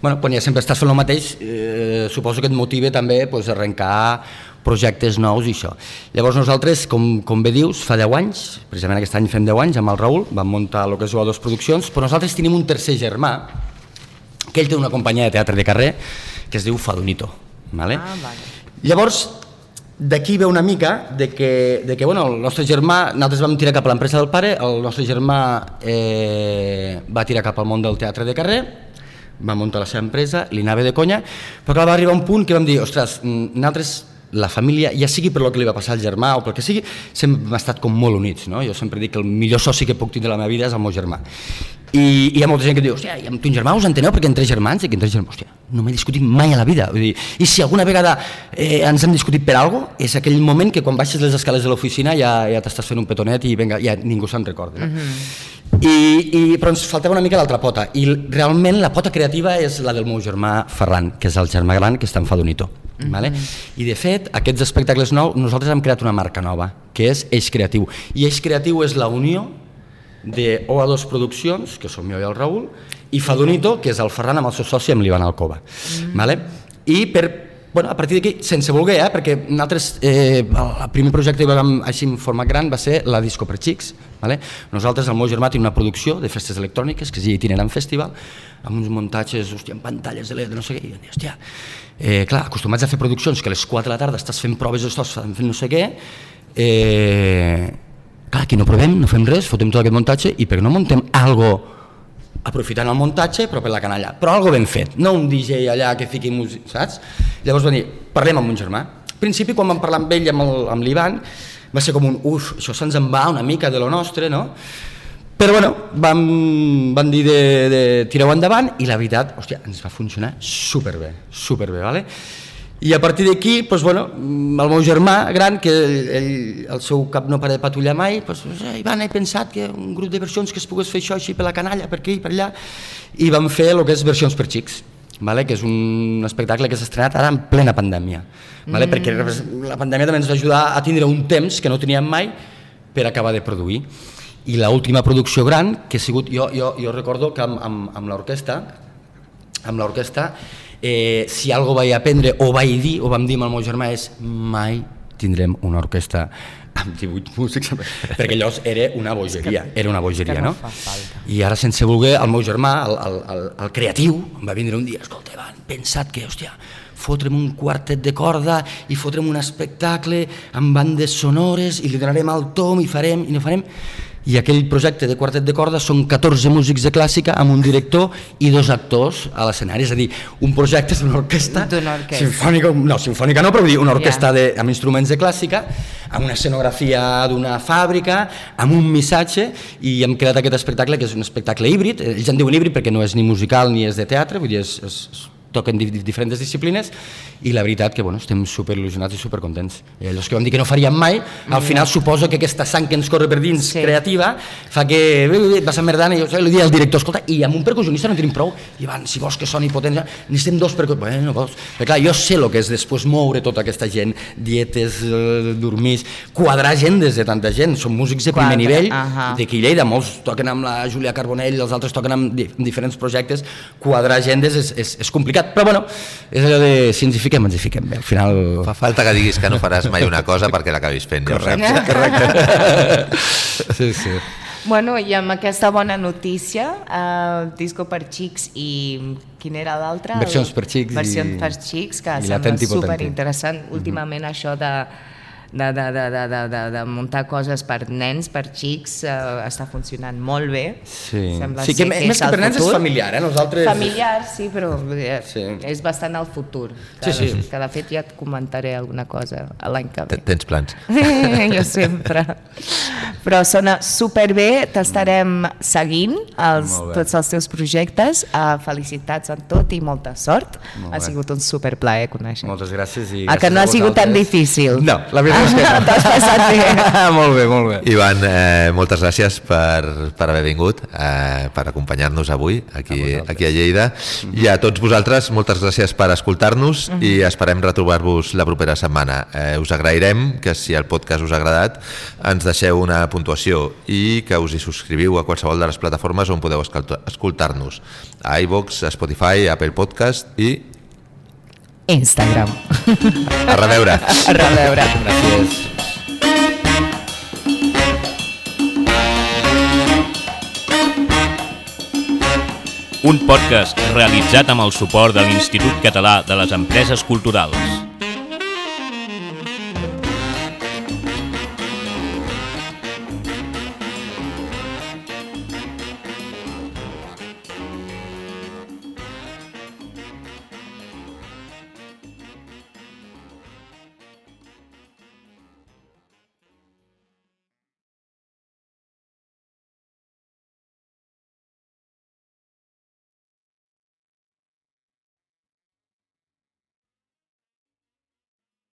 Speaker 5: Bueno, quan ja sempre estàs fent el mateix, eh, suposo que et motiva també pues, arrencar projectes nous i això. Llavors nosaltres, com, com bé dius, fa 10 anys, precisament aquest any fem 10 anys, amb el Raül, vam muntar el que és O2 Produccions, però nosaltres tenim un tercer germà, que ell té una companyia de teatre de carrer, que es diu Fadonito. Vale?
Speaker 3: Ah, vale.
Speaker 5: Llavors, d'aquí ve una mica de que, de que bueno, el nostre germà, nosaltres vam tirar cap a l'empresa del pare, el nostre germà eh, va tirar cap al món del teatre de carrer, va muntar la seva empresa, li anava de conya, però clar, va arribar un punt que vam dir, ostres, mm, nosaltres la família, ja sigui per lo que li va passar al germà o pel que sigui, sempre hem estat com molt units, no? Jo sempre dic que el millor soci que puc tindre a la meva vida és el meu germà. I, i hi ha molta gent que diu, hòstia, i amb ton germà us enteneu perquè en tres germans, i que en tres germans, hòstia, no m'he discutit mai a la vida. Vull dir, I si alguna vegada eh, ens hem discutit per alguna cosa, és aquell moment que quan baixes les escales de l'oficina ja, ja t'estàs fent un petonet i venga, ja ningú se'n recorda. No? I, i, però ens faltava una mica l'altra pota, i realment la pota creativa és la del meu germà Ferran, que és el germà gran que està en Fadonito. Vale? I de fet, aquests espectacles nous, nosaltres hem creat una marca nova, que és Eix Creatiu. I Eix Creatiu és la unió de OA2 Produccions, que som jo i el Raül, i Fadonito, que és el Ferran amb el seu soci, amb l'Ivan Alcova. Mm. Vale? I per, bueno, a partir d'aquí, sense voler, eh, perquè nosaltres, eh, el, primer projecte que vam així en format gran va ser la Disco per Xics. Vale? Nosaltres, el meu germà, tenim una producció de festes electròniques, que es diu Itinerant Festival, amb uns muntatges, hòstia, en pantalles de LED, no sé què, i hòstia, eh, clar, acostumats a fer produccions que a les 4 de la tarda estàs fent proves, estàs fent no sé què, eh, clar, aquí no provem, no fem res, fotem tot aquest muntatge i per què no muntem algo aprofitant el muntatge però per la canalla, però algo ben fet, no un DJ allà que fiqui música, saps? Llavors van dir, parlem amb un germà. Al principi quan vam parlar amb ell, amb el- amb l'Ivan, va ser com un, uf, això se'ns en va una mica de lo nostre, no? Però bueno, vam, van dir de, de tirar-ho endavant i la veritat, hòstia, ens va funcionar superbé, superbé, vale? I a partir d'aquí, doncs, bueno, el meu germà gran, que ell, el seu cap no para de patullar mai, doncs, eh, Ivan, he pensat que un grup de versions que es pogués fer això així per la canalla, per aquí i per allà, i vam fer el que és versions per xics, vale? que és un espectacle que s'ha estrenat ara en plena pandèmia, vale? mm. perquè la pandèmia també ens va ajudar a tindre un temps que no teníem mai per acabar de produir. I l'última producció gran, que ha sigut, jo, jo, jo recordo que amb, amb, amb l'orquestra, amb l'orquestra, eh, si algo vaig aprendre o vaig dir, o vam dir amb el meu germà, és mai tindrem una orquestra amb 18 músics, [laughs] perquè allò era una bogeria, era una bogeria,
Speaker 3: no.
Speaker 5: I ara, sense voler, el meu germà, el, el, el, el creatiu, em va vindre un dia, escolta, Ivan, pensat que, hòstia, fotrem un quartet de corda i fotrem un espectacle amb bandes sonores i li donarem el tom i farem i no farem i aquell projecte de quartet de corda són 14 músics de clàssica amb un director i dos actors a l'escenari, és a dir, un projecte d'una orquestra,
Speaker 3: orquestra.
Speaker 5: sinfònica, no, sinfònica no, però dir, una orquestra
Speaker 3: Ja.
Speaker 5: de, amb instruments de clàssica, amb una escenografia d'una fàbrica, amb un missatge, i hem creat aquest espectacle que és un espectacle híbrid, ells en diuen híbrid perquè no és ni musical ni és de teatre, vull dir, és, és toquen di di diferents disciplines i la veritat que bueno, estem super il·lusionats i super contents. I allò que vam dir que no faríem mai, al final suposo que aquesta sang que ens corre per dins
Speaker 3: Sí.
Speaker 5: creativa fa que bé, bé, vas emmerdant i jo li dic al director, escolta, i amb un percussionista no tenim prou, i van, si vols que soni potent, necessitem dos percussionistes, bueno, vols, perquè clar, jo sé el que és després moure tota aquesta gent, dietes, eh, dormir, quadrar agendes de tanta gent, són músics de primer
Speaker 3: Quadra,
Speaker 5: nivell,
Speaker 3: ahà.
Speaker 5: d'aquí a Lleida, molts toquen amb la Júlia Carbonell, els altres toquen amb, di diferents projectes, quadrar agendes és, és, és complicat, però bueno, és allò de si ens hi fiquem, ens hi fiquem bé, al final...
Speaker 4: Fa falta que diguis que no faràs mai una cosa perquè l'acabis fent. saps.
Speaker 3: Eh?
Speaker 5: correcte. [laughs] sí, sí.
Speaker 3: Bueno, i amb aquesta bona notícia, eh, Disco per Xics i quin era l'altre?
Speaker 5: Versions per xics i-
Speaker 3: Versions per Xics, que
Speaker 5: i
Speaker 3: sembla superinteressant. Últimament això de, de, de, de, de, de, de, de muntar coses per nens, per xics, eh, està funcionant molt bé.
Speaker 5: Sí,
Speaker 3: Sembla
Speaker 5: sí que,
Speaker 3: ser
Speaker 5: més
Speaker 3: és
Speaker 5: que per nens és
Speaker 3: futur.
Speaker 5: familiar, eh? Nosaltres...
Speaker 3: Familiar, sí, però eh,
Speaker 5: Sí.
Speaker 3: és bastant el futur. Que,
Speaker 5: Sí, sí.
Speaker 3: Que de fet ja et comentaré alguna cosa a l'any que ve.
Speaker 4: Te- Tens plans. [laughs]
Speaker 3: jo sempre. Però sona superbé, t'estarem seguint els, tots els teus projectes. Uh, felicitats en tot i molta sort.
Speaker 5: Molt
Speaker 3: ha sigut un superplaer conèixer.
Speaker 5: Moltes gràcies i
Speaker 3: Ah, que
Speaker 5: gràcies
Speaker 3: no
Speaker 5: a
Speaker 3: ha sigut tan difícil.
Speaker 5: No, la veritat
Speaker 3: T'has passat bé. [laughs] [laughs]
Speaker 5: molt bé, molt bé.
Speaker 4: Ivan, eh, moltes gràcies per, per haver vingut, eh, per acompanyar-nos avui aquí a, aquí a Lleida. I a tots vosaltres, moltes gràcies per escoltar-nos i esperem retrobar-vos la propera setmana. Eh, us agrairem que si el podcast us ha agradat ens deixeu una puntuació i que us hi subscriviu a qualsevol de les plataformes on podeu escolta- escoltar-nos. A iVox, a Spotify, a Apple Podcast i
Speaker 3: Instagram.
Speaker 4: a reveure.
Speaker 3: A reveure.
Speaker 5: Gràcies.
Speaker 1: Un podcast realitzat amb el suport de l'Institut Català de les Empreses Culturals.